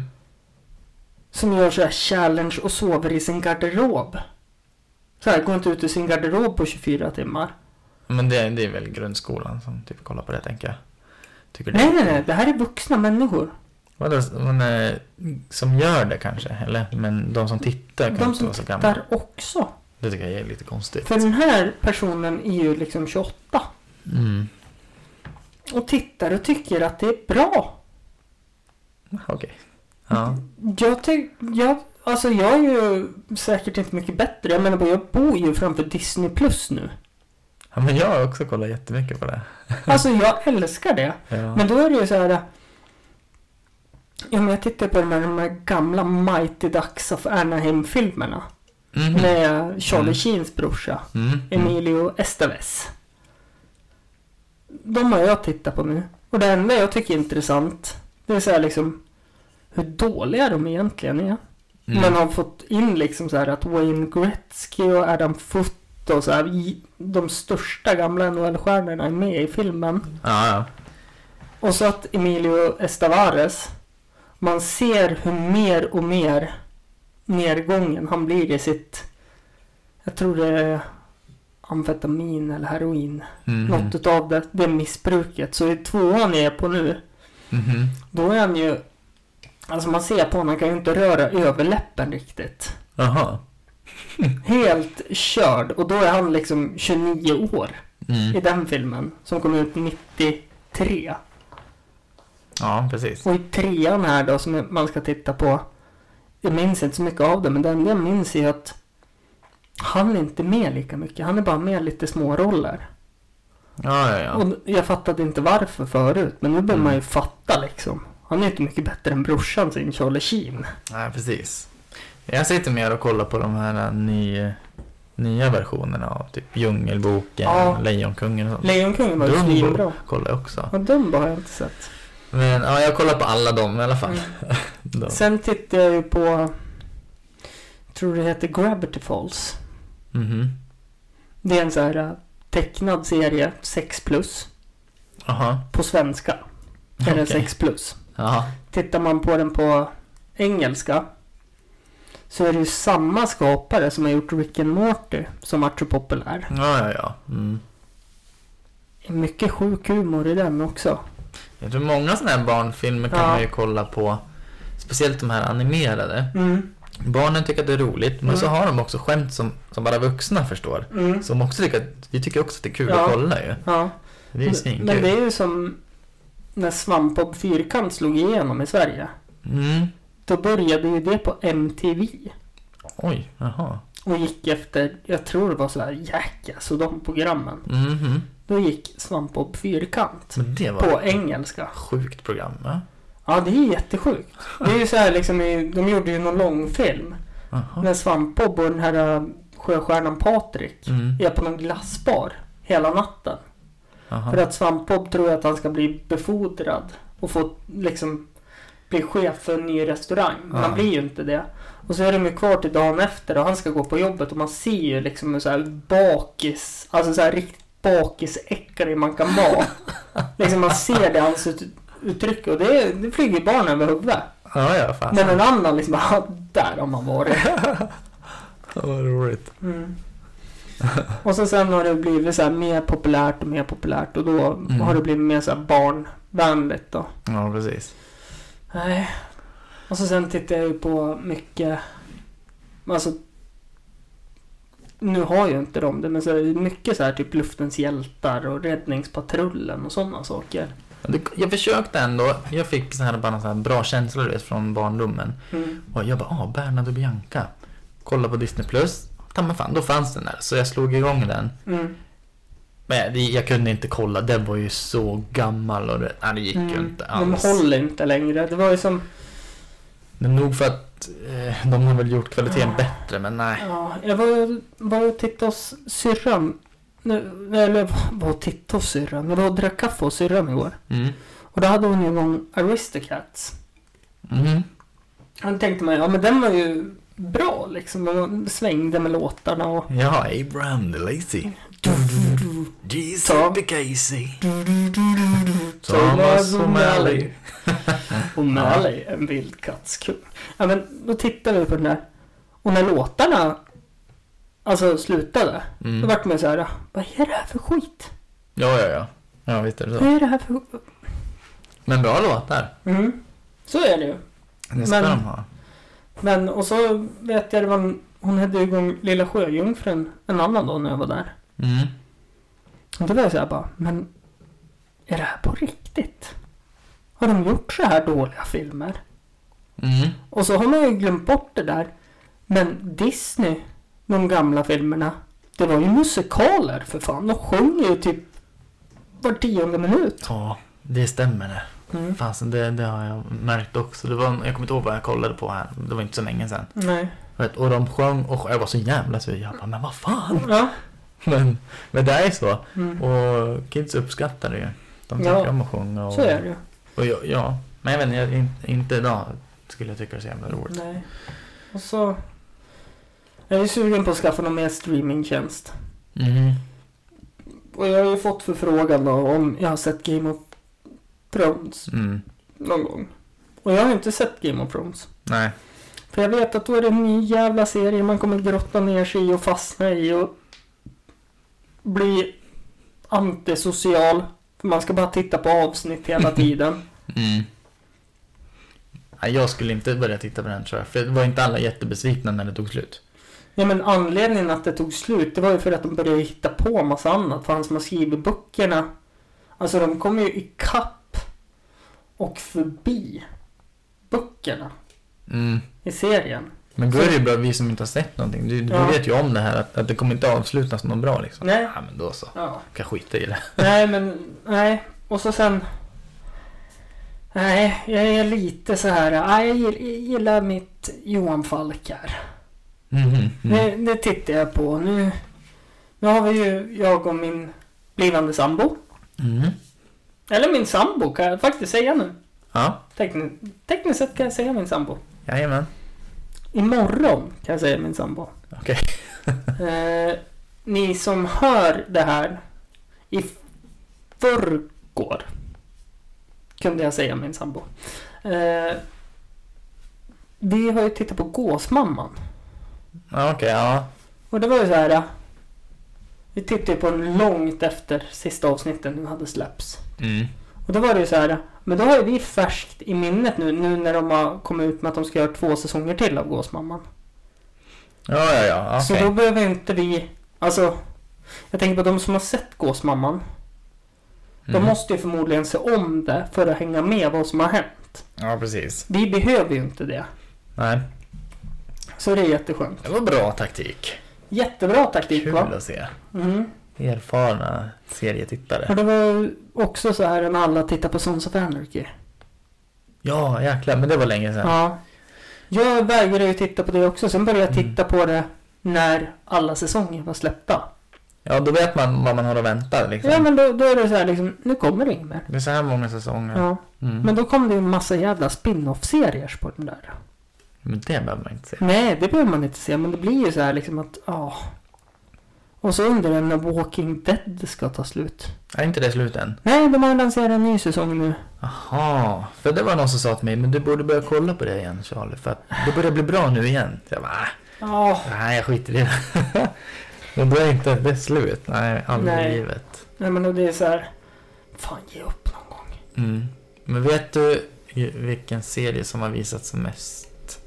Som gör så här challenge och sover i sin garderob. Så här, går inte ut ur sin garderob på 24 timmar. Men det, det är väl grundskolan som typ kollar på det tänker jag. Tycker Nej, nej, nej. Det här är vuxna människor. Vadå, men, eh, som gör det kanske? Eller? Men de som tittar kan De inte som vara så gamla. tittar också. Det tycker jag är lite konstigt. För den här personen är ju liksom 28. Mm. Och tittar och tycker att det är bra. Okej. Ja. Jag tycker... Jag, alltså jag är ju säkert inte mycket bättre. Jag menar bara, jag bor ju framför Disney Plus nu. ja. Men jag har också kollat jättemycket på det. Alltså jag älskar det. Ja. Men då är det ju så här... Ja men jag tittar på de här, de här gamla Mighty Ducks of Anaheim-filmerna. Mhm. Med Charlie Mm. Sheens brorsa. Mm. Mm. Emilio Estevez. De har jag tittat på nu. Och det enda jag tycker är intressant. Det är så här liksom. Hur dåliga de egentligen är. Mm. Man har fått in liksom så här att Wayne Gretzky och Adam Foote och så här. De största gamla NHL-stjärnorna är med i filmen. Ja, ja. Och så att Emilio Estavares. Man ser hur mer och mer nedgången han blir i sitt. Jag tror det är amfetamin eller heroin. Mhm. Något utav det, det missbruket. Så i tvåan jag är på nu. Mhm. Då är han ju. Alltså man ser på honom, han kan ju inte röra överläppen riktigt. Jaha. Helt körd. Och då är han liksom 29 år i Mm. den filmen. Som kom ut 93. Ja, precis. Och i trean här då som man ska titta på. Jag minns inte så mycket av det men det enda jag minns är att han är inte med lika mycket. Han är bara med lite små roller. Ja, ja, ja. Och jag fattade inte varför förut. Men nu börjar Mm. man ju fatta liksom. Han är inte mycket bättre än brorsan sin Charlie Sheen. Nej, precis. Jag sitter mer och kollar på de här ny, nya versionerna av typ Djungelboken, Ja. Lejonkungen och sånt. Lejonkungen var ju svinbra. kollar jag också. Och Dumbo har jag inte sett. Men ja, jag kollar på alla dem i alla fall. Mm. Sen tittar jag ju på, tror det heter Gravity Falls. Mhm. Det är en så här äh, tecknad serie, 6 plus. Jaha. På svenska. Är det Okej. 6 plus. Jaha. Tittar man på den på engelska. Så är det ju samma skapare som har gjort Rick and Morty. Som varit så populär. Ja, ja, ja. Mm. Det är Mycket sjuk humor i den också. Jag tror många sådana här barnfilmer kan Ja. man ju kolla på. Speciellt de här animerade. Mm. Barnen tycker att det är roligt, men Mm. så har de också skämt som, som bara vuxna förstår. Mm. Som också tycker att, vi tycker också att det är kul Ja. att kolla ju. Ja. Det är ju. Men det är ju som när Svampbob Fyrkant slog igenom i Sverige. Mm. Då började ju det på MTV. Oj, jaha. Och gick efter, jag tror det var så här Jackass och de programmen. Mhm. Då gick Svampbob Fyrkant. På engelska. sjukt program, va? Ja, det är jättesjukt. Det är ju så här liksom, de gjorde ju någon långfilm. Jaha. När Svampbob och den här äh, sjöstjärnan Patrik Mm. är på någon glassbar hela natten. Jaha. För att Svampbob tror att han ska bli befordrad och få liksom bli chef för en ny restaurang. Men han blir ju inte det. Och så är de ju kvar till dagen efter och han ska gå på jobbet och man ser ju liksom hur så här bakis, alltså så här riktigt bakisäcklig man kan vara. liksom man ser det ansiktsuttrycket och det, det flyger barn över huvudet. Ja, ja, fan. Men en annan liksom, "Ah, där har man varit. Vad roligt. Mm. Och så sen har det blivit så mer populärt och mer populärt och då Mm. har det blivit mer så här barnvänligt då. Ja, precis. Nej. Och så sen tittar jag ju på mycket, alltså nu har ju inte de det, men så är det mycket så här typ Luftens hjältar och Räddningspatrullen och sådana saker. Jag försökte ändå, jag fick så här, bara så här bra vet, från barndomen. Mm. Och jag bara, ah, Bernhard och Bianca. Kolla på Disney Plus. Ta mig fan, då fanns den där. Så jag slog igång den. Mm. Men det, jag kunde inte kolla, den var ju så gammal och det, nej, det gick ju Mm. inte De alls. håller inte längre. Det var ju som, Men nog för att eh, de har väl gjort kvaliteten Ja. bättre, men nej. ja, jag var, var och tittade hos syrran. Eller var och tittade hos syrran. Jag var och drack kaffe hos syrran igår. Mm. Och då hade hon ju någon Aristocats. Mm. Han tänkte man, ja men den var ju bra liksom. Och svängde med låtarna och Ja, Abraham the Lazy. Giuseppe Casey. Thomas O'Malley. O'Malley, en vildkattskung. Ja men då tittade vi på den där. Och när låtarna alltså slutade. Då Mm. vart man så här, vad är det här för skit? Ja, ja, ja. Ja, visst är det Vad så. är det här för... Men bra låtar. Mm. Så är det ju. Det ska Men- de ha. Men och så vet jag det var en, hon hade igång Lilla Sjöjungfrun en annan dag när jag var där. Mm. Och då var jag så här bara, men är det här på riktigt? Har de gjort så här dåliga filmer? Mm. Och så har man ju glömt bort det där. Men Disney, de gamla filmerna, det var ju musikaler för fan. De sjunger ju typ var tionde minut. Ja, det stämmer det. Mm. Fasen, det, det har jag märkt också. Det var, jag kommer inte ihåg vad jag kollade på här. Det var inte så länge sedan. Nej. Vet, Och de sjöng och jag var så jävla sur. Jag bara, men vad fan? Ja. Men, men det är så. Mm. Och kids uppskattar det ju. De Ja, tycker om att sjunga. Och, Så är det. Och jag, ja, men jag vet inte, jag, in- inte idag skulle jag tycka det är så jävla roligt. Nej. Och så... Jag är sugen på att skaffa någon mer streamingtjänst. Mm. Och jag har ju fått förfrågan då om jag har sett Game of Thrones Mm. någon gång. Och jag har inte sett Game of Thrones. Nej. För jag vet att då är det en ny jävla serie man kommer grotta ner sig i och fastna i och bli antisocial. För man ska bara titta på avsnitt hela tiden. Mm. Nej, jag skulle inte börja titta på den tror jag. För det var inte alla jättebesvikna när det tog slut. Ja men anledningen att det tog slut det var ju för att de började hitta på massa annat. För han som har skrivit böckerna. Alltså de kommer ju i kapp och förbi böckerna Mm. i serien. Men då är det ju bra vi som inte har sett någonting. Du, du Ja. vet ju om det här att, att det kommer inte avslutas något bra liksom. Nej. Ja, men då så. Ja. Kan skita i det. Nej men, nej. Och så sen. Nej, jag är lite så här. Nej, jag gill- jag gillar mitt Johan Falk här. Mhm, mm. Det, det tittar jag på. Nu, nu har vi ju jag och min blivande sambo. Mm. Eller min sambo kan jag faktiskt säga nu. Ja, Tekniskt, tekniskt sett kan jag säga min sambo. jajamän. Imorgon kan jag säga min sambo. Okej. Eh, ni som hör det här i förrgår kunde jag säga min sambo. Eh, vi har ju tittat på Gåsmamman. Okej, ja. Och det var ju så här. Vi tittade på den långt efter sista avsnittet nu hade släppts. Mm. Och då var det ju så här. Men då har ju vi färskt i minnet nu, nu när de har kommit ut med att de ska göra två säsonger till av Gåsmamman. Ja, ja, ja. Så Okej. då behöver inte vi, alltså. Jag tänker på de som har sett Gåsmamman. De Mm. måste ju förmodligen se om det för att hänga med vad som har hänt. Ja, precis. Vi behöver ju inte det. Nej, Så det är jätteskönt. det var bra taktik. Jättebra taktik Kul va? att se. Mm. Erfarna serietittare. Och det var också så här när alla tittar på Sons of Anarchy. Ja, jäklar. Men det var länge sedan. Ja. Jag vägrade ju titta på det också. Sen började jag Mm. titta på det när alla säsonger var släppta. Ja, då vet man vad man har att vänta liksom. Ja men då, då är det så här liksom, nu kommer det inget mer. Det är så här många säsonger. Ja. Mm. Men då kom det ju en massa jävla spin-off-serier på den där. Men det behöver man inte se. Nej, det behöver man inte se. Men det blir ju så här liksom att, ja. Och så undrar jag när Walking Dead ska ta slut. Är inte det slut än? Nej, de har lanserat en ny säsong nu. Jaha, för det var någon som sa till mig, men du borde börja kolla på det igen Charlie, för att det börjar bli bra nu igen. Så jag bara, "Ah, Ja. nej jag skiter i det. men då är inte det slut, nej aldrig Nej. livet. Nej, men det är så här. Fan, ge upp någon gång. Mm. Men vet du vilken serie som har visats mest,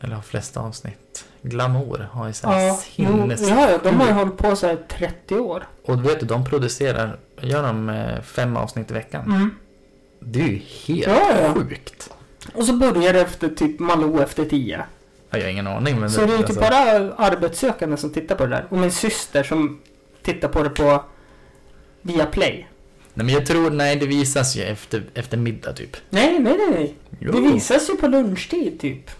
eller har flest avsnitt? Glamour har ju så här Ja, sinnes... ja, ja, de har ju hållit på så här 30 år. Och vet du, de producerar, gör de eh, fem avsnitt i veckan? Mm. Det är ju helt Ja, ja. sjukt. Och så börjar det efter typ Malou efter 10. Jag har ingen aning men Så det är ju alltså- typ bara arbetssökande som tittar på det där. Och min syster som tittar på det på via Play. Nej men jag tror, nej det visas ju efter, efter middag typ. Nej, nej, nej, nej. Jo. Det visas ju på lunchtid typ.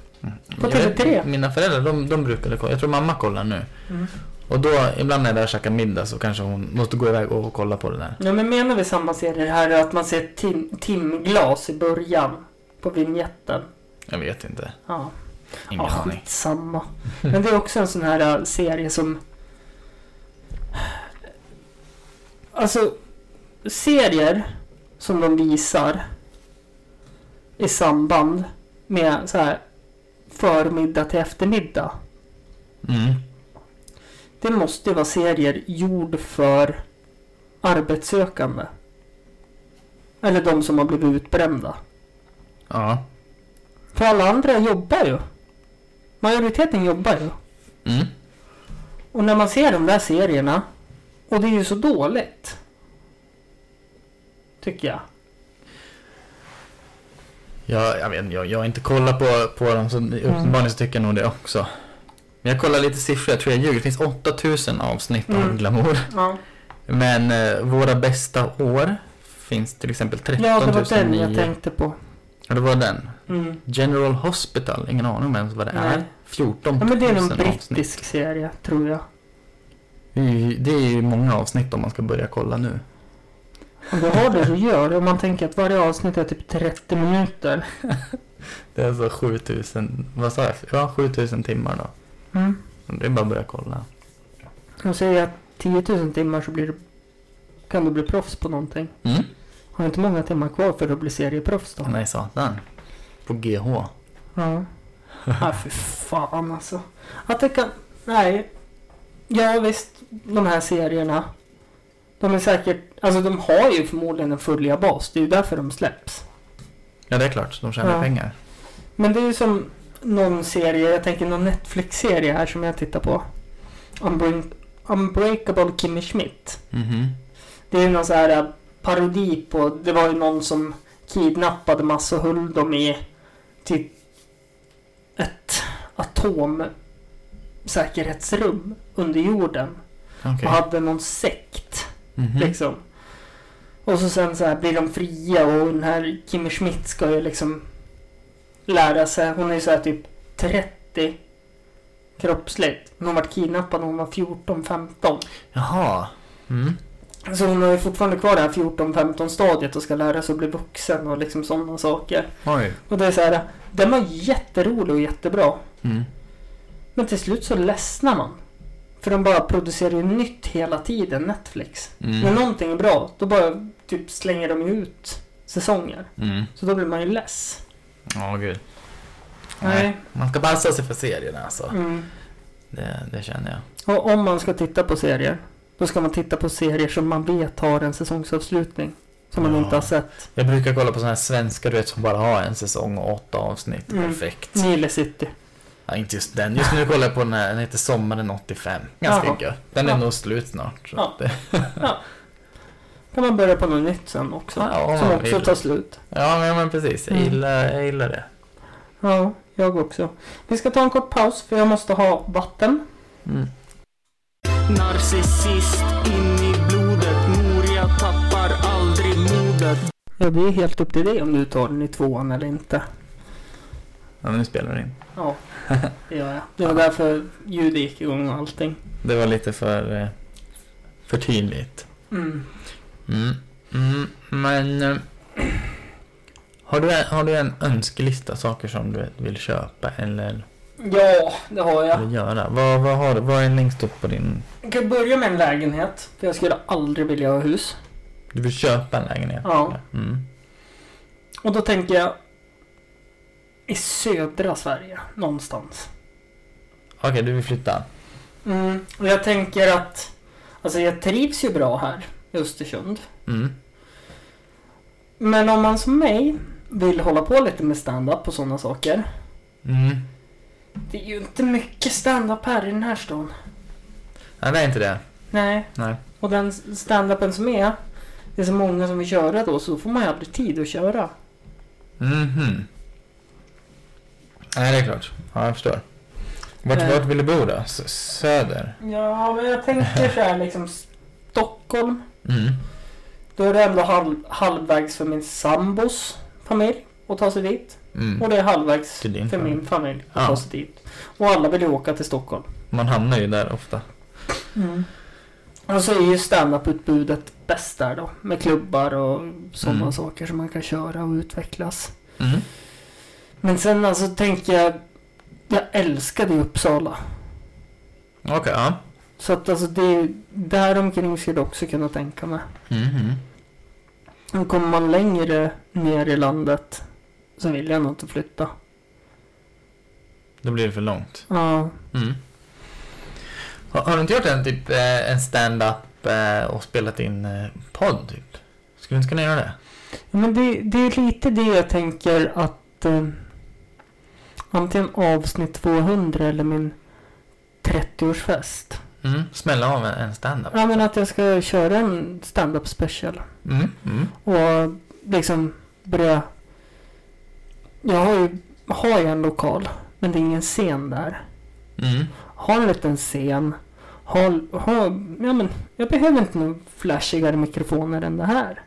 På vet, TV3. Mina föräldrar de, de brukade kolla, jag tror mamma kollar nu. Mm. Och då, ibland när jag är där och käkar middag så kanske hon måste gå iväg och kolla på det där. Ja, men menar vi samma serie här att man ser tim timglas i början på vignetten? Jag vet inte. Ja, Ingen ja aning. skitsamma. Men det är också en sån här äh, serie som... Alltså, serier som de visar i samband med så här förmiddag till eftermiddag. Mm. Det måste vara serier gjord för arbetssökande. Eller de som har blivit utbrända. Ja. För alla andra jobbar ju. Majoriteten jobbar ju. Mm. Och när man ser de där serierna. Och det är ju så dåligt. Tycker jag. Jag, jag vet jag, jag har inte kollat på, på dem så uppenbarligen så tycker jag nog det också. Men jag kollar lite siffror, jag tror jag ljuger. Det finns 8000 avsnitt av Mm. Glamour. Ja, Men eh, våra bästa år finns till exempel 13 ja det var den jag 009. tänkte på. Ja, det var den. Mm. General Hospital, ingen aning om ens vad det Nej. är. 14 000 Ja, men det är en avsnitt. brittisk serie, tror jag. Det är ju många avsnitt om man ska börja kolla nu. Och det har det att göra. Om man tänker att varje avsnitt är typ 30 minuter. Det är alltså 7000, vad sa jag? Ja, 7000 timmar då. Mm. Det är bara att börja kolla. Och säger jag 10 000 timmar så blir det, kan du bli proffs på någonting. Mm. Har inte många timmar kvar för att bli serieproffs då. Nej, satan. På GH. Ja. Ja, för fan alltså. Att det kan... Nej. Ja, visst. De här serierna. De är säkert... Alltså de har ju förmodligen en fullliga bas. Det är ju därför de släpps. Ja, det är klart. De tjänar Ja. pengar. Men det är ju som någon serie. Jag tänker någon Netflix-serie här som jag tittar på. Unbreak- Unbreakable Kimmy Schmidt. Mhm. Det är någon så här äh, parodi på... Det var ju någon som kidnappade massor och höll dem i typ ett atomsäkerhetsrum under jorden. Okej. Och hade någon sekt Mhm. liksom. Och så sen så här blir de fria och den här Kimmy Schmidt ska ju liksom lära sig. Hon är ju så här typ 30 kroppsligt. Hon har varit kidnappad när hon var 14-15. Jaha. Mm. Så hon har ju fortfarande kvar det här 14-15 stadiet och ska lära sig att bli vuxen och liksom sådana saker. Oj. Och det är så här, den var jätterolig och jättebra. Mm. Men till slut så ledsnar man. För de bara producerar ju nytt hela tiden, Netflix. När Mm. någonting är bra, då bara typ slänger de ju ut säsonger. Mm. Så då blir man ju less. Ja, gud. Nej. Man ska passa sig för serierna alltså. Mm. Det, det känner jag. Och om man ska titta på serier, då ska man titta på serier som man vet har en säsongsavslutning. Som man Ja. inte har sett. Jag brukar kolla på sådana här svenska du vet som bara har en säsong och åtta avsnitt. Mm. Perfekt. Nile City. Ja, inte just den. Just nu kollar jag på den här, den heter Sommaren 85. Ganska Jaha. gött. Den är Ja. nog slut snart. Så Ja. det, Kan man börja på något nytt sen också. Ja, om som också vill. tar slut. ja men, men precis. Jag Mm. gillar, jag gillar det. Ja, jag också. Vi ska ta en kort paus för jag måste ha vatten. Mm. Narcissist in i blodet. Moria tappar aldrig modet. Ja, det är helt upp till dig om du tar den i tvåan eller inte. Ja, nu spelar det in. Ja, det gör jag. Det var därför ljudet gick igång och allting. Det var lite för, eh, för tydligt. Mm. Mm. Mm. Men eh, har, du, en- har du en önskelista saker som du vill köpa eller, Ja, det har jag. eller göra? Vad, vad, har, du- vad är längst upp på din... Jag kan börja med en lägenhet. För jag skulle aldrig vilja ha hus. Du vill köpa en lägenhet? Ja. Mm. Och då tänker jag i södra Sverige någonstans. Okej, du vill flytta? Mm. Och jag tänker att alltså jag trivs ju bra här i Östersund. Mm. Men om man som mig vill hålla på lite med stand-up och sådana saker. Mm. Det är ju inte mycket stand-up här i den här stan. Nej, det är inte det. Nej. Nej. Och den stand-upen som är. Det är så många som vill köra då så då får man ju aldrig tid att köra. Mhm. Nej, det är klart. Ja, jag förstår. Vart, vart vill du bo då? S- söder? Ja, men jag tänker så här liksom Stockholm. Mm. Då är det ändå halv, halvvägs för min sambos familj att ta sig dit. Mm. Och det är halvvägs för familj. min familj att Ja. ta sig dit. Och alla vill ju åka till Stockholm. Man hamnar ju där ofta. Och så är ju standup-utbudet bäst där då. Med klubbar och sådana Mm. saker som man kan köra och utvecklas. Mm. Men sen alltså tänker jag. Jag älskade ju Uppsala. Okej, ja. Så att alltså det, där omkring skulle jag också kunna tänka mig. Mhm. Men kommer man längre ner i landet så vill jag nog inte flytta. Då blir det för långt. Ja, Mm. Har, har du inte gjort en, typ, eh, en stand-up eh, och spelat in eh, podd? Typ? Skulle du inte kunna göra det? Ja, men det, det är lite det jag tänker att antingen avsnitt 200 eller min 30-årsfest. Mm. Smälla av en, stand-up? Ja men att jag ska köra en stand-up special. Mm. Mm. Och liksom börja... Jag har ju, har ju en lokal, men det är ingen scen där. Mm. Ha en liten scen. Ha, ha, ja, men jag behöver inte några flashigare mikrofoner än det här.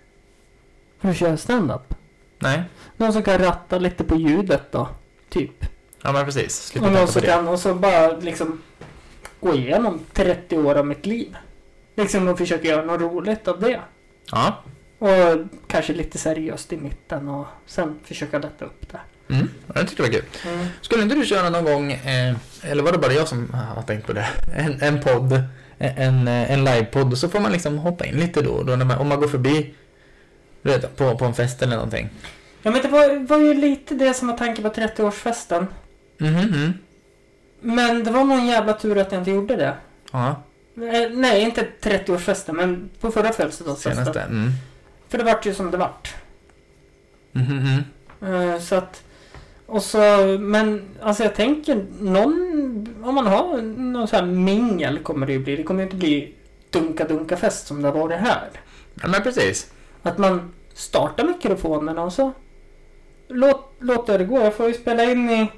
För att köra stand-up. Nej. Någon som kan ratta lite på ljudet då. Typ. Ja men precis. Slippa Och tänka på det. kan och så bara liksom gå igenom 30 år av mitt liv. Liksom och försöka göra något roligt av det. Ja. Och kanske lite seriöst i mitten och sen försöka lätta upp det. Mm. Jag tyckte det var kul. Skulle inte du köra någon gång, eh, eller var det bara jag som har tänkt på det, en, en podd, en, en livepodd så får man liksom hoppa in lite då och då när man, om man går förbi vet, på, på en fest eller någonting. Ja men det var, var ju lite det som var tanken på 30-årsfesten. Mhm. Mm Men det var någon jävla tur att jag inte gjorde det. ja, Eh, Nej, inte 30-årsfesten men på förra födelsedagsfesten. senaste. Mm. För det vart ju som det vart. Mhm. Eh, Så att... Och så, men alltså jag tänker någon, om man har någon sån här mingel kommer det ju bli. Det kommer ju inte bli dunka-dunka-fest som det har varit här. Ja men precis. Att man startar mikrofonerna och så låt, låter det gå. Jag får ju spela in i...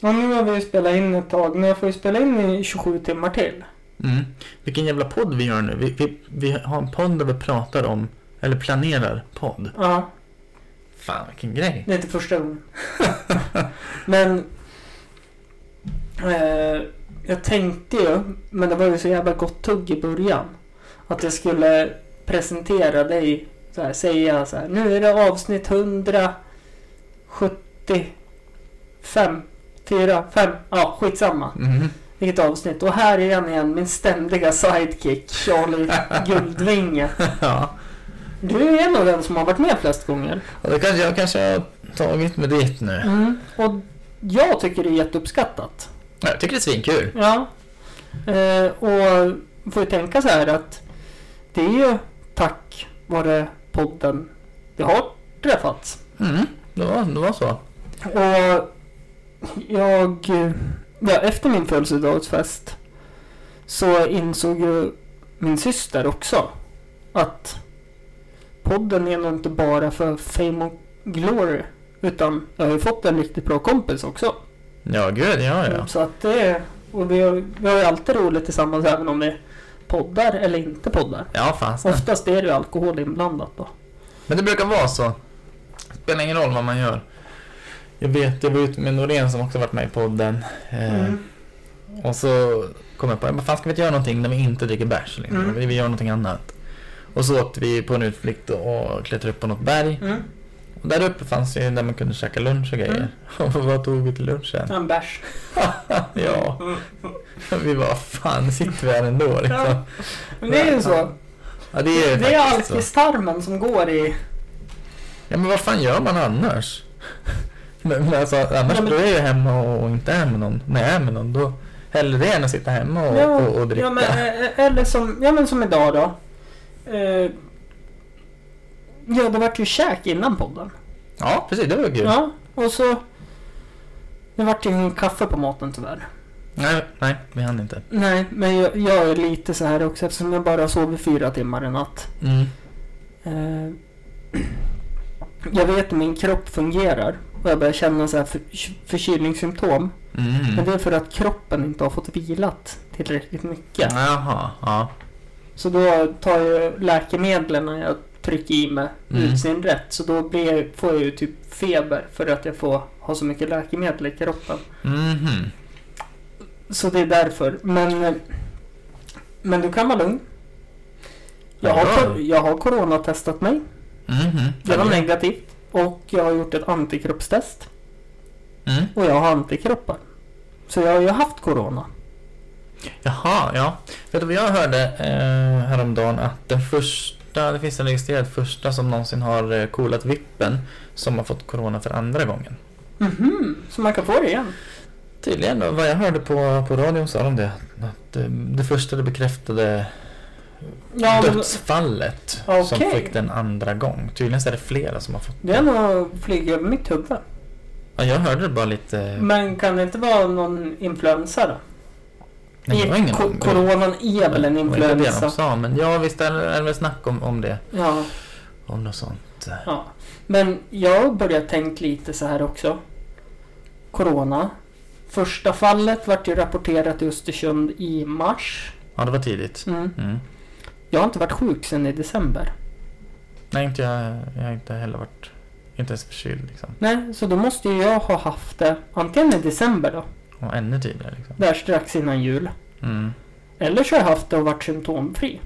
Ja, nu har vi ju spelat in ett tag, men jag får ju spela in i 27 timmar till. Mm. Vilken jävla podd vi gör nu. Vi, vi, vi har en podd där vi pratar om, eller planerar podd. Ja, Fan vilken grej. det är inte första gången. men... Eh, jag tänkte ju, men det var ju så jävla gott tugg i början. Att jag skulle presentera dig, så här, säga så här. Nu är det avsnitt 175, 4, 5, ja skitsamma. Mhm. Vilket avsnitt. Och här är han igen, min ständiga sidekick, Charlie Guldvinge. ja. Du är nog den som har varit med flest gånger. Och det kanske jag kanske har tagit med dit nu. Mm. Och jag tycker det är jätteuppskattat. Ja, Jag tycker det är svinkul. Ja. Eh, och får ju tänka så här att det är ju tack vare podden vi har träffats. Mm. Det var, det var så. Och jag, ja, efter min födelsedagsfest så insåg ju min syster också att podden är nog inte bara för fame och glory. Utan jag har ju fått en riktigt bra kompis också. Ja, gud, ja, ja. Så att det är, och vi har, vi har ju alltid roligt tillsammans även om vi poddar eller inte poddar. Ja, fasen. Oftast är det ju alkohol inblandat då. Men det brukar vara så. Spelar ingen roll vad man gör. Jag vet, jag var ute med Norén som också varit med i podden. Eh, Mm. Och så kom jag på, vad fan ska vi inte göra någonting när vi inte dricker bärs? Liksom? Mm. Vi göra någonting annat. Och så åkte vi på en utflykt och klättrade upp på något berg. Mm. Och där uppe fanns ju där man kunde käka lunch och grejer. Och vad tog vi till lunchen? En bärs. ja, vi var fan sitter vi här ändå liksom. Ja. Men det är ju så. Ja, det är, Det är faktiskt alltid så. tarmen som går i... Ja, men vad fan gör man annars? Men, men alltså, annars Ja, men- då är jag hemma och inte är med någon. När jag är med någon då hellre det än att sitta hemma och, Ja, och, och dricka. ja, men, eh, eller som, ja men som idag då. Eh, ja, det vart ju käk innan podden. Ja, precis. Det var kul. Ja, och så... Det vart ju ingen kaffe på maten tyvärr. Nej, nej, vi hann inte. Nej, men jag, jag är lite så här också eftersom jag bara sov i fyra timmar i natt. Mm. Eh, jag vet hur min kropp fungerar och jag börjar känna så här för, förkylningssymptom. Men Mm. det är för att kroppen inte har fått vilat tillräckligt mycket. Jaha, ja. Så då tar jag läkemedlen när jag trycker i mig Mm. utsin rätt. Så då blir, får jag ju typ feber för att jag får ha så mycket läkemedel i kroppen. Mhm. Så det är därför. Men, men du kan vara lugn. Jag har, jag har coronatestat mig. Mhm. Det var negativt. Och jag har gjort ett antikroppstest. Mm. Och jag har antikroppar. Så jag har ju haft corona. Jaha, ja. Vet du vad jag hörde eh, häromdagen? Att den första, det finns en registrerad första som någonsin har eh, coolat vippen som har fått corona för andra gången. Mhm, så man kan få det igen? Tydligen, vad jag hörde på, på radion sa de det. Att eh, det första det bekräftade Ja, dödsfallet som Okej. fick den andra gång. Tydligen så är det flera som har fått det är nog flugit över mitt huvud. Ja, jag hörde det bara lite... Men kan det inte vara någon influensa då? Nej, jag har ingen Ko-. Coronan är väl en Det var inte det de influensa? sa, men ja visst är det är det väl snack om, om det. Ja, Om något sånt. ja. Men jag har börjat tänka lite så här också. Corona. Första fallet vart ju rapporterat i Östersund i mars. Ja, det var tidigt. Mm. Mm. Jag har inte varit sjuk sedan i december. Nej, inte jag, jag har inte heller varit... Inte ens förkyld liksom. Nej, så då måste ju jag ha haft det antingen i december då. Och ännu tidigare liksom. Där strax innan jul. Mm. Eller så har jag haft det och varit symptomfri.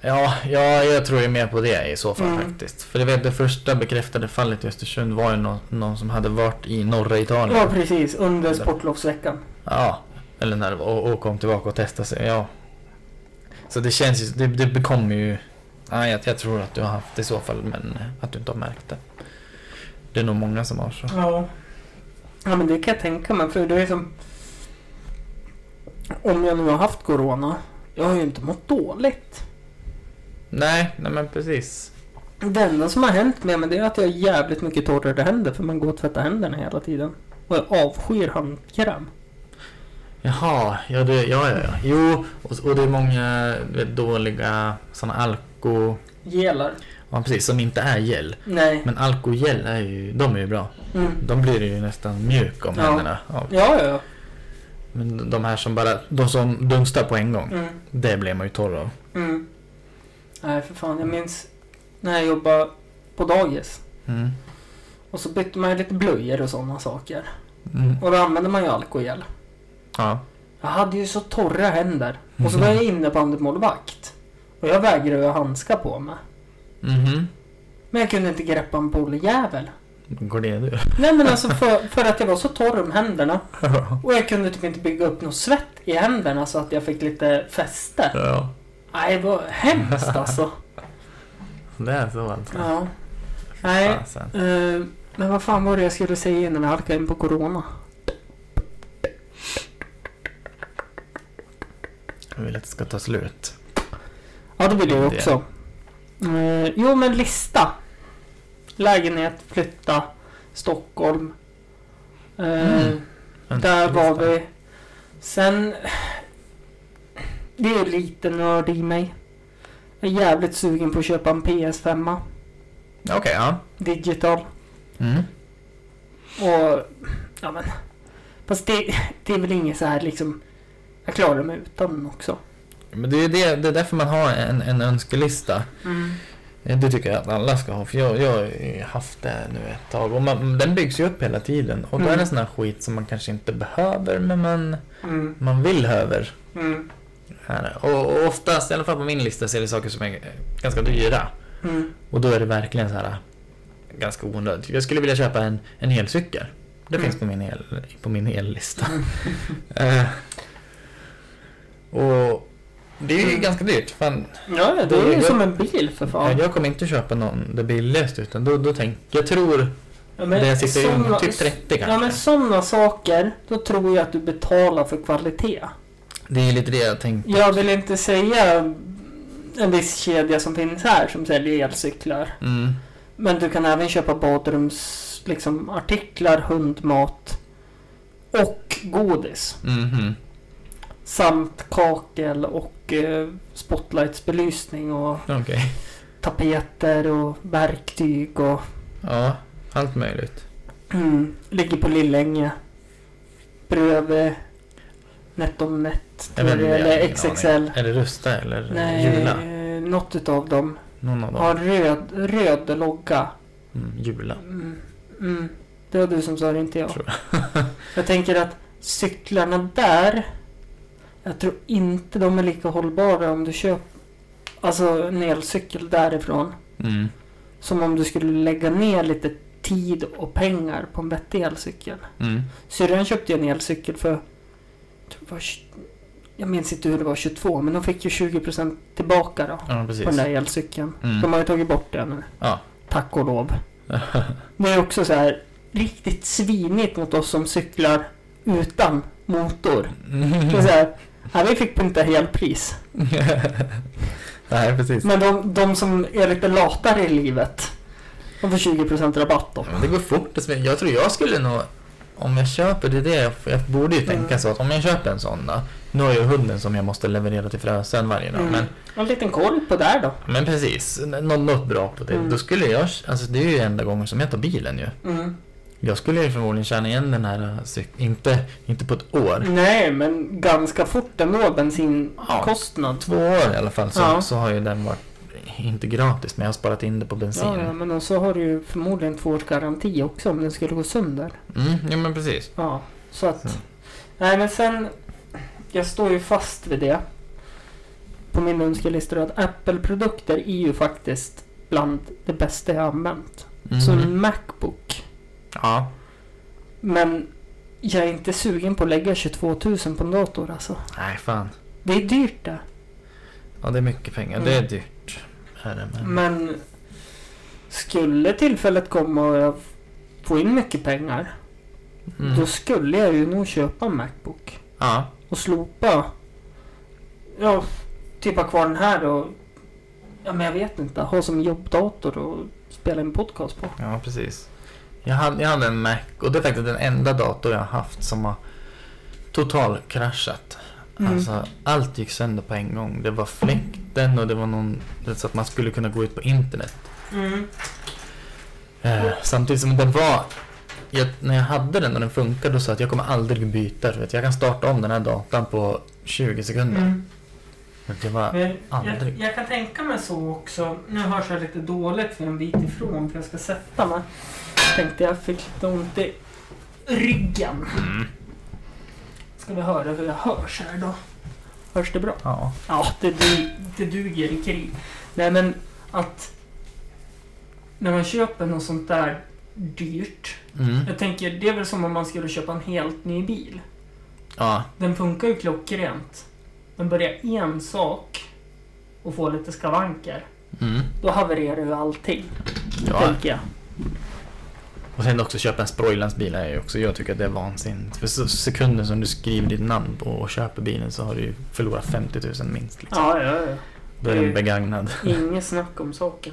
Ja, ja, jag tror ju mer på det i så fall Mm. faktiskt. För det, vet, det första bekräftade fallet i Östersund var ju någon, någon som hade varit i norra Italien. Ja, precis. Under sportlovsveckan. Ja, eller när och, och kom tillbaka och testade sig. Ja. Så det känns ju, det, det bekommer ju... Ja, jag, jag tror att du har haft det i så fall, men att du inte har märkt det. Det är nog många som har så. Ja. Ja, men det kan jag tänka mig. För det är som... Om jag nu har haft corona. Jag har ju inte mått dåligt. Nej, nej men precis. Det enda som har hänt med mig det är att jag har jävligt mycket torrare händer. För man går och tvättar händerna hela tiden. Och jag avskyr handkräm. Jaha, ja, det, ja, ja, ja. Jo, och, och det är många vet, dåliga sådana alko... Gelar. Ja, precis, som inte är gel. Nej. Men alkogel är ju, de är ju bra. Mm. De blir ju nästan mjuk om Ja. händerna. Ja. Ja, ja, ja. Men de här som bara, de som dunstar på en gång. Mm. Det blir man ju torr av. Mm. Nej, för fan. Jag minns när jag jobbade på dagis. Mm. Och så bytte man ju lite blöjor och sådana saker. Mm. Och då använde man ju alkogel. Ja. Jag hade ju så torra händer. Och så var jag inne på målvakt. Och jag vägrade ju ha handskar på mig. Mhm. Men jag kunde inte greppa en bolljävel. Går det du? Nej men alltså för, för att jag var så torr om händerna. Och jag kunde typ inte bygga upp något svett i händerna så att jag fick lite fäste. ja. Nej, det var hemskt alltså. Det är så alltså. Ja. Nej, Fasen. eh, men vad fan var det jag skulle säga innan jag halkade in på Corona? Jag vill att det ska ta slut. Ja, det vill Det. också. Eh, jo, men lista. Lägenhet, flytta, Stockholm. Eh, Mm. Där var vi. Sen... Det är lite nörd i mig. Jag är jävligt sugen på att köpa en PS5. Okej, ja. Digital. Mm. Och... Ja men... Fast det, det är väl inget så här liksom... Jag klarar mig utan den också. Men det är, det, det är därför man har en, en önskelista. Mm. Det tycker jag att alla ska ha. För jag, jag har haft det nu ett tag. Och man, den byggs ju upp hela tiden. Och då Mm. är det sån här skit som man kanske inte behöver, men man, Mm. man vill höver. Mm. Och, och oftast, i alla fall på min lista, så är det saker som är ganska dyra. Mm. Och då är det verkligen så här ganska onödigt. Jag skulle vilja köpa en, en elcykel. Det Mm. finns på min, el, på min ellista. Mm. Och det är ju Mm. ganska dyrt. Fan, Ja, det är ju Jag- som en bil för fan. Jag kommer inte köpa någon det billigaste utan då, då tänker jag tror Ja, det jag sitter såna- typ 30 kanske. Ja men sådana saker, då tror jag att du betalar för kvalitet. Det är lite det jag tänkte. Jag vill inte säga en viss kedja som finns här som säljer elcyklar. Mm. Men du kan även köpa badrums liksom, artiklar, hundmat och godis. Mhm. Samt kakel och eh, spotlightsbelysning och Okej. tapeter och verktyg och Ja, allt möjligt. mm, ligger på Lillänge. Bredvid NetOnNet Jag jag eller XXL. aning. Är det Rusta eller Nej, Jula? något utav dem Någon av dem. har röd, röd logga. Mm, Jula. Mm, mm, det var du som sa det, inte jag. Tror jag tänker att cyklarna där, jag tror inte de är lika hållbara om du köper alltså en elcykel därifrån. Mm. Som om du skulle lägga ner lite tid och pengar på en vettig elcykel. Mm. Syrran köpte ju en elcykel för tj- jag minns inte hur det var 22, men de fick ju 20% tillbaka då. Ja, På den där elcykeln. Mm. De har ju tagit bort det nu. Ja. Tack och lov. Det är också så här riktigt svinigt mot oss som cyklar utan motor. Är så här, ja, vi fick inte helpris. Nej, precis. Men de, de som är lite latare i livet, de får 20% rabatt då. Men det går fort. att. Jag tror jag skulle nog, om jag köper, det är det jag, jag borde ju tänka Mm. så att om jag köper en sån då, nu har jag ju hunden som jag måste leverera till Frösön varje dag, Mm. men, En liten koll på där då. men precis, något, något bra på det. Mm. Då skulle jag, alltså det är ju enda gången som jag tar bilen ju. Mm. Jag skulle ju förmodligen känna igen den här cykeln, inte, inte på ett år. Nej, men ganska fort ändå bensinkostnad. Två år i alla fall så, Ja. så har ju den varit, inte gratis, men jag har sparat in det på bensin. Ja, ja, men och så har du ju förmodligen två års garanti också om den skulle gå sönder. Mm, ja men precis. Ja, så att... Så. Nej, men sen... Jag står ju fast vid det. På min önskelista att Apple-produkter är ju faktiskt bland det bästa jag har använt. Mm. Så en Macbook. Ja, Men jag är inte sugen på att lägga 22 000 på en dator alltså. nej fan. Det är dyrt det. Ja, det är mycket pengar. Mm. Det är dyrt. Är det, men... Men skulle tillfället komma och jag får in mycket pengar. Mm. Då skulle jag ju nog köpa en Macbook. Ja, Och slopa... Ja, typ ha kvar den här och... Ja, men jag vet inte. Ha som jobbdator och spela en podcast på. ja, precis. Jag hade, jag hade en Mac och det är faktiskt den enda dator jag har haft som har totalkraschat. Mm. Alltså, allt gick sönder på en gång. Det var fläkten och det var någon... Så att man skulle kunna gå ut på internet. Mm. Eh, samtidigt som det var... Jag, när jag hade den och den funkade, då sa att jag kommer aldrig byta. Vet, jag kan starta om den här datorn på 20 sekunder. Mm. Men Det var... Men jag, Aldrig. jag kan tänka mig så också. Nu hörs jag lite dåligt för en bit ifrån för jag ska sätta mig. Tänkte jag fick lite ont i ryggen. Mm. Ska vi höra hur jag hörs här då? Hörs det bra? Ja. Ja, det, du, det duger i krig. Nej men att när man köper något sånt där dyrt. Mm. Jag tänker det är väl som om man skulle köpa en helt ny bil. Ja. Den funkar ju klockrent. Men börjar en sak och får lite skavanker. Mm. Då havererar ju allting. ja. Tänker jag. Och sen också köpa en Sproilans-bil är ju också, jag tycker att det är vansinnigt. För sekunden som du skriver ditt namn på och köper bilen så har du ju förlorat 50 000 minst. Liksom. Ja, ja, ja. Då är den begagnad. Inget snack om saken.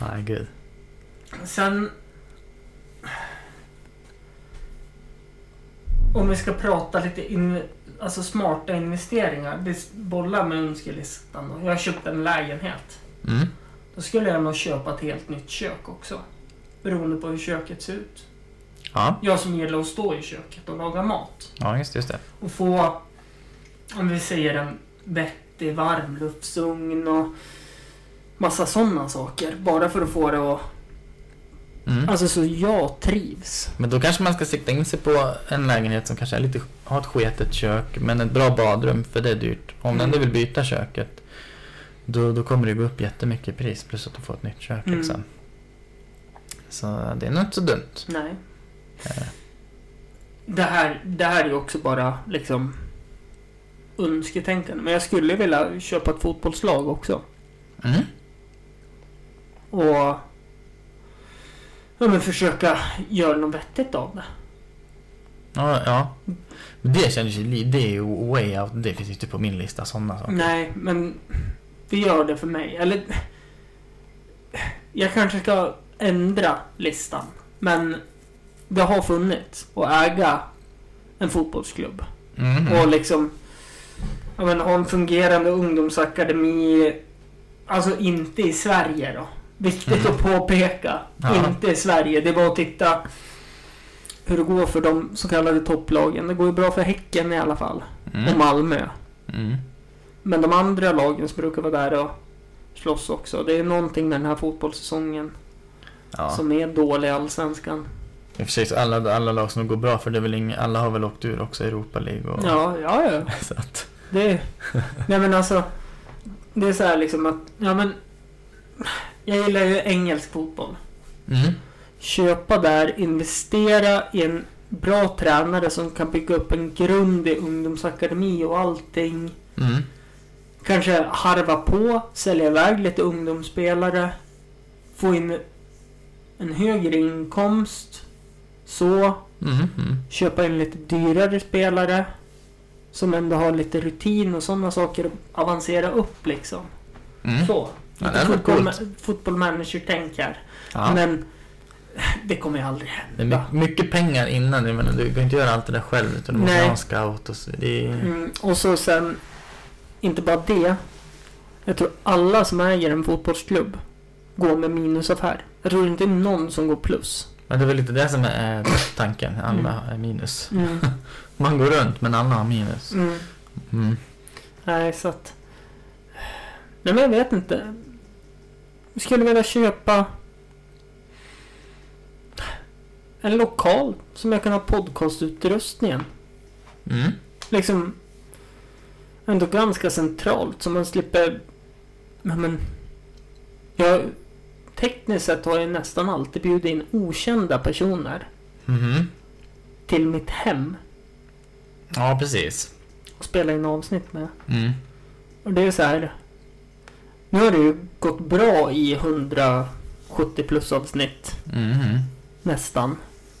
Nej, gud. Sen... Om vi ska prata lite in, alltså smarta investeringar. Det bollar med önskelistan. Jag har köpt en lägenhet. Mm. Då skulle jag nog köpa ett helt nytt kök också. Beroende på hur köket ser ut. Ja. Jag som gillar att stå i köket och laga mat. ja, just, just det. Och få, om vi säger en vettig varmluftsugn och massa sådana saker. Bara för att få det att... Mm. Alltså så jag trivs. Men då kanske man ska sikta in sig på en lägenhet som kanske är lite, har ett sketet kök men ett bra badrum för det är dyrt. Om du ändå vill byta köket då, då kommer det gå upp jättemycket i pris plus att du får ett nytt kök Mm. liksom. Så det är nog inte så dumt. Nej. Eh. Det här, det här är ju också bara liksom önsketänkande. Men jag skulle vilja köpa ett fotbollslag också. Mm. Och ja, men försöka göra något vettigt av det. Ja, ja. Men Det känns ju, det är ju way out, det finns ju inte på min lista sådana saker. Nej, men det gör det för mig. Eller jag kanske ska ändra listan. Men det har funnits att äga en fotbollsklubb. Mm. Och liksom jag menar, ha en fungerande ungdomsakademi. Alltså inte i Sverige då. Viktigt Mm. att påpeka. Ja. Inte i Sverige. Det bara att titta hur det går för de så kallade topplagen. Det går ju bra för Häcken i alla fall. Och Mm. Malmö. Mm. Men de andra lagen som brukar vara där och slåss också. Det är någonting med den här fotbollssäsongen Ja. som är dålig i Allsvenskan. I och för sig så alla, alla lag som går bra för det är väl inga, alla har väl åkt ur också i Europa League och... Ja, ja, ja. Så att, Det... Nej men alltså. Det är så här liksom att, ja men. Jag gillar ju engelsk fotboll. mm. Köpa där, investera i en bra tränare som kan bygga upp en grund i ungdomsakademi och allting. Mm. Kanske harva på, sälja iväg lite ungdomsspelare. Få in en högre inkomst. Så. Mm. Mm. Köpa in lite dyrare spelare. Som ändå har lite rutin och sådana saker. Avancera upp liksom. Mm. Så. Ja, Lite fotboll, fotboll manager-tänk här. Ja. Men det kommer ju aldrig Det är hända. my- mycket pengar innan. Jag menar, du kan inte göra allt det där själv. Utan du måste ha en scout och så. Det. Mm, och så sen, inte bara det. Jag tror alla som äger en fotbollsklubb går med minusaffär. Jag tror inte någon som går plus. Men det är väl lite det som är är tanken. Alla är minus. Mm. Man går runt men alla har minus. Mm. Mm. Nej, så att... Nej, men jag vet inte. Jag skulle vilja köpa en lokal som jag kan ha podcastutrustningen. Mm. Liksom ändå ganska centralt så man slipper... Ja, men... Jag, tekniskt sett har jag nästan alltid bjudit in okända personer Mhm. till mitt hem Ja, precis. och spela in avsnitt med. Mm. Och det är så här. Nu har det ju gått bra i 170 plus avsnitt. Mhm. Nästan.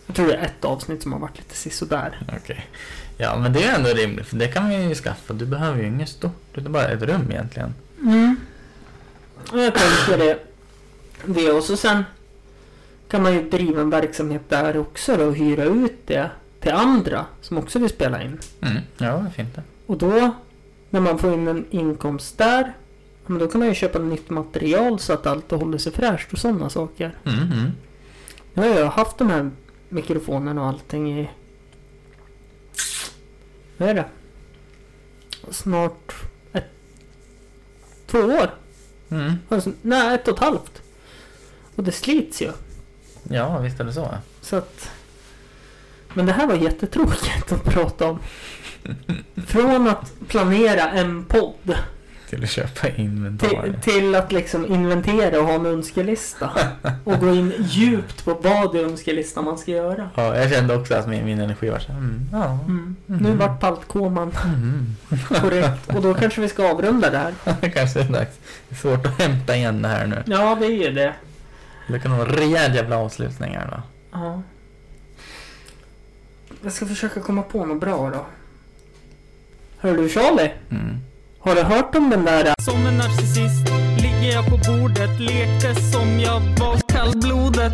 Jag tror det är ett avsnitt som har varit lite sisådär. Okej. Ja, men det är ändå rimligt. För det kan man ju skaffa. Du behöver ju inget stort. Det är bara ett rum egentligen. Mm. Jag tänker det. Det och så sen kan man ju driva en verksamhet där också då och hyra ut det till andra som också vill spela in. Mm. Ja, det är fint det. Och då när man får in en inkomst där. då kan man ju köpa nytt material så att allt håller sig fräscht och sådana saker. Mhm. Nu har jag haft de här mikrofonerna och allting i... Vad är det? Snart ett... Två år? Mm. Alltså, nej, ett och ett halvt. Och det slits ju. Ja, visst är det så. Så att... Men det här var jättetråkigt att prata om. Från att planera en podd Till att köpa till, inventarier. till att liksom inventera och ha en önskelista. Och gå in djupt på vad i önskelistan man ska göra. Ja, jag kände också att min, min energi var så här, mm, ja. Mm. Nu vart paltkoman Mm. korrekt. Och då kanske vi ska avrunda det här. kanske är dags. Det är svårt att hämta igen det här nu. Ja, det är ju det. Det kan vara en rejäl jävla avslutning här då. Ja. Jag ska försöka komma på något bra då. Hör du Charlie? Mm. Har du hört om den där? Som en narcissist ligger jag på bordet, lekte som jag var kallblodet.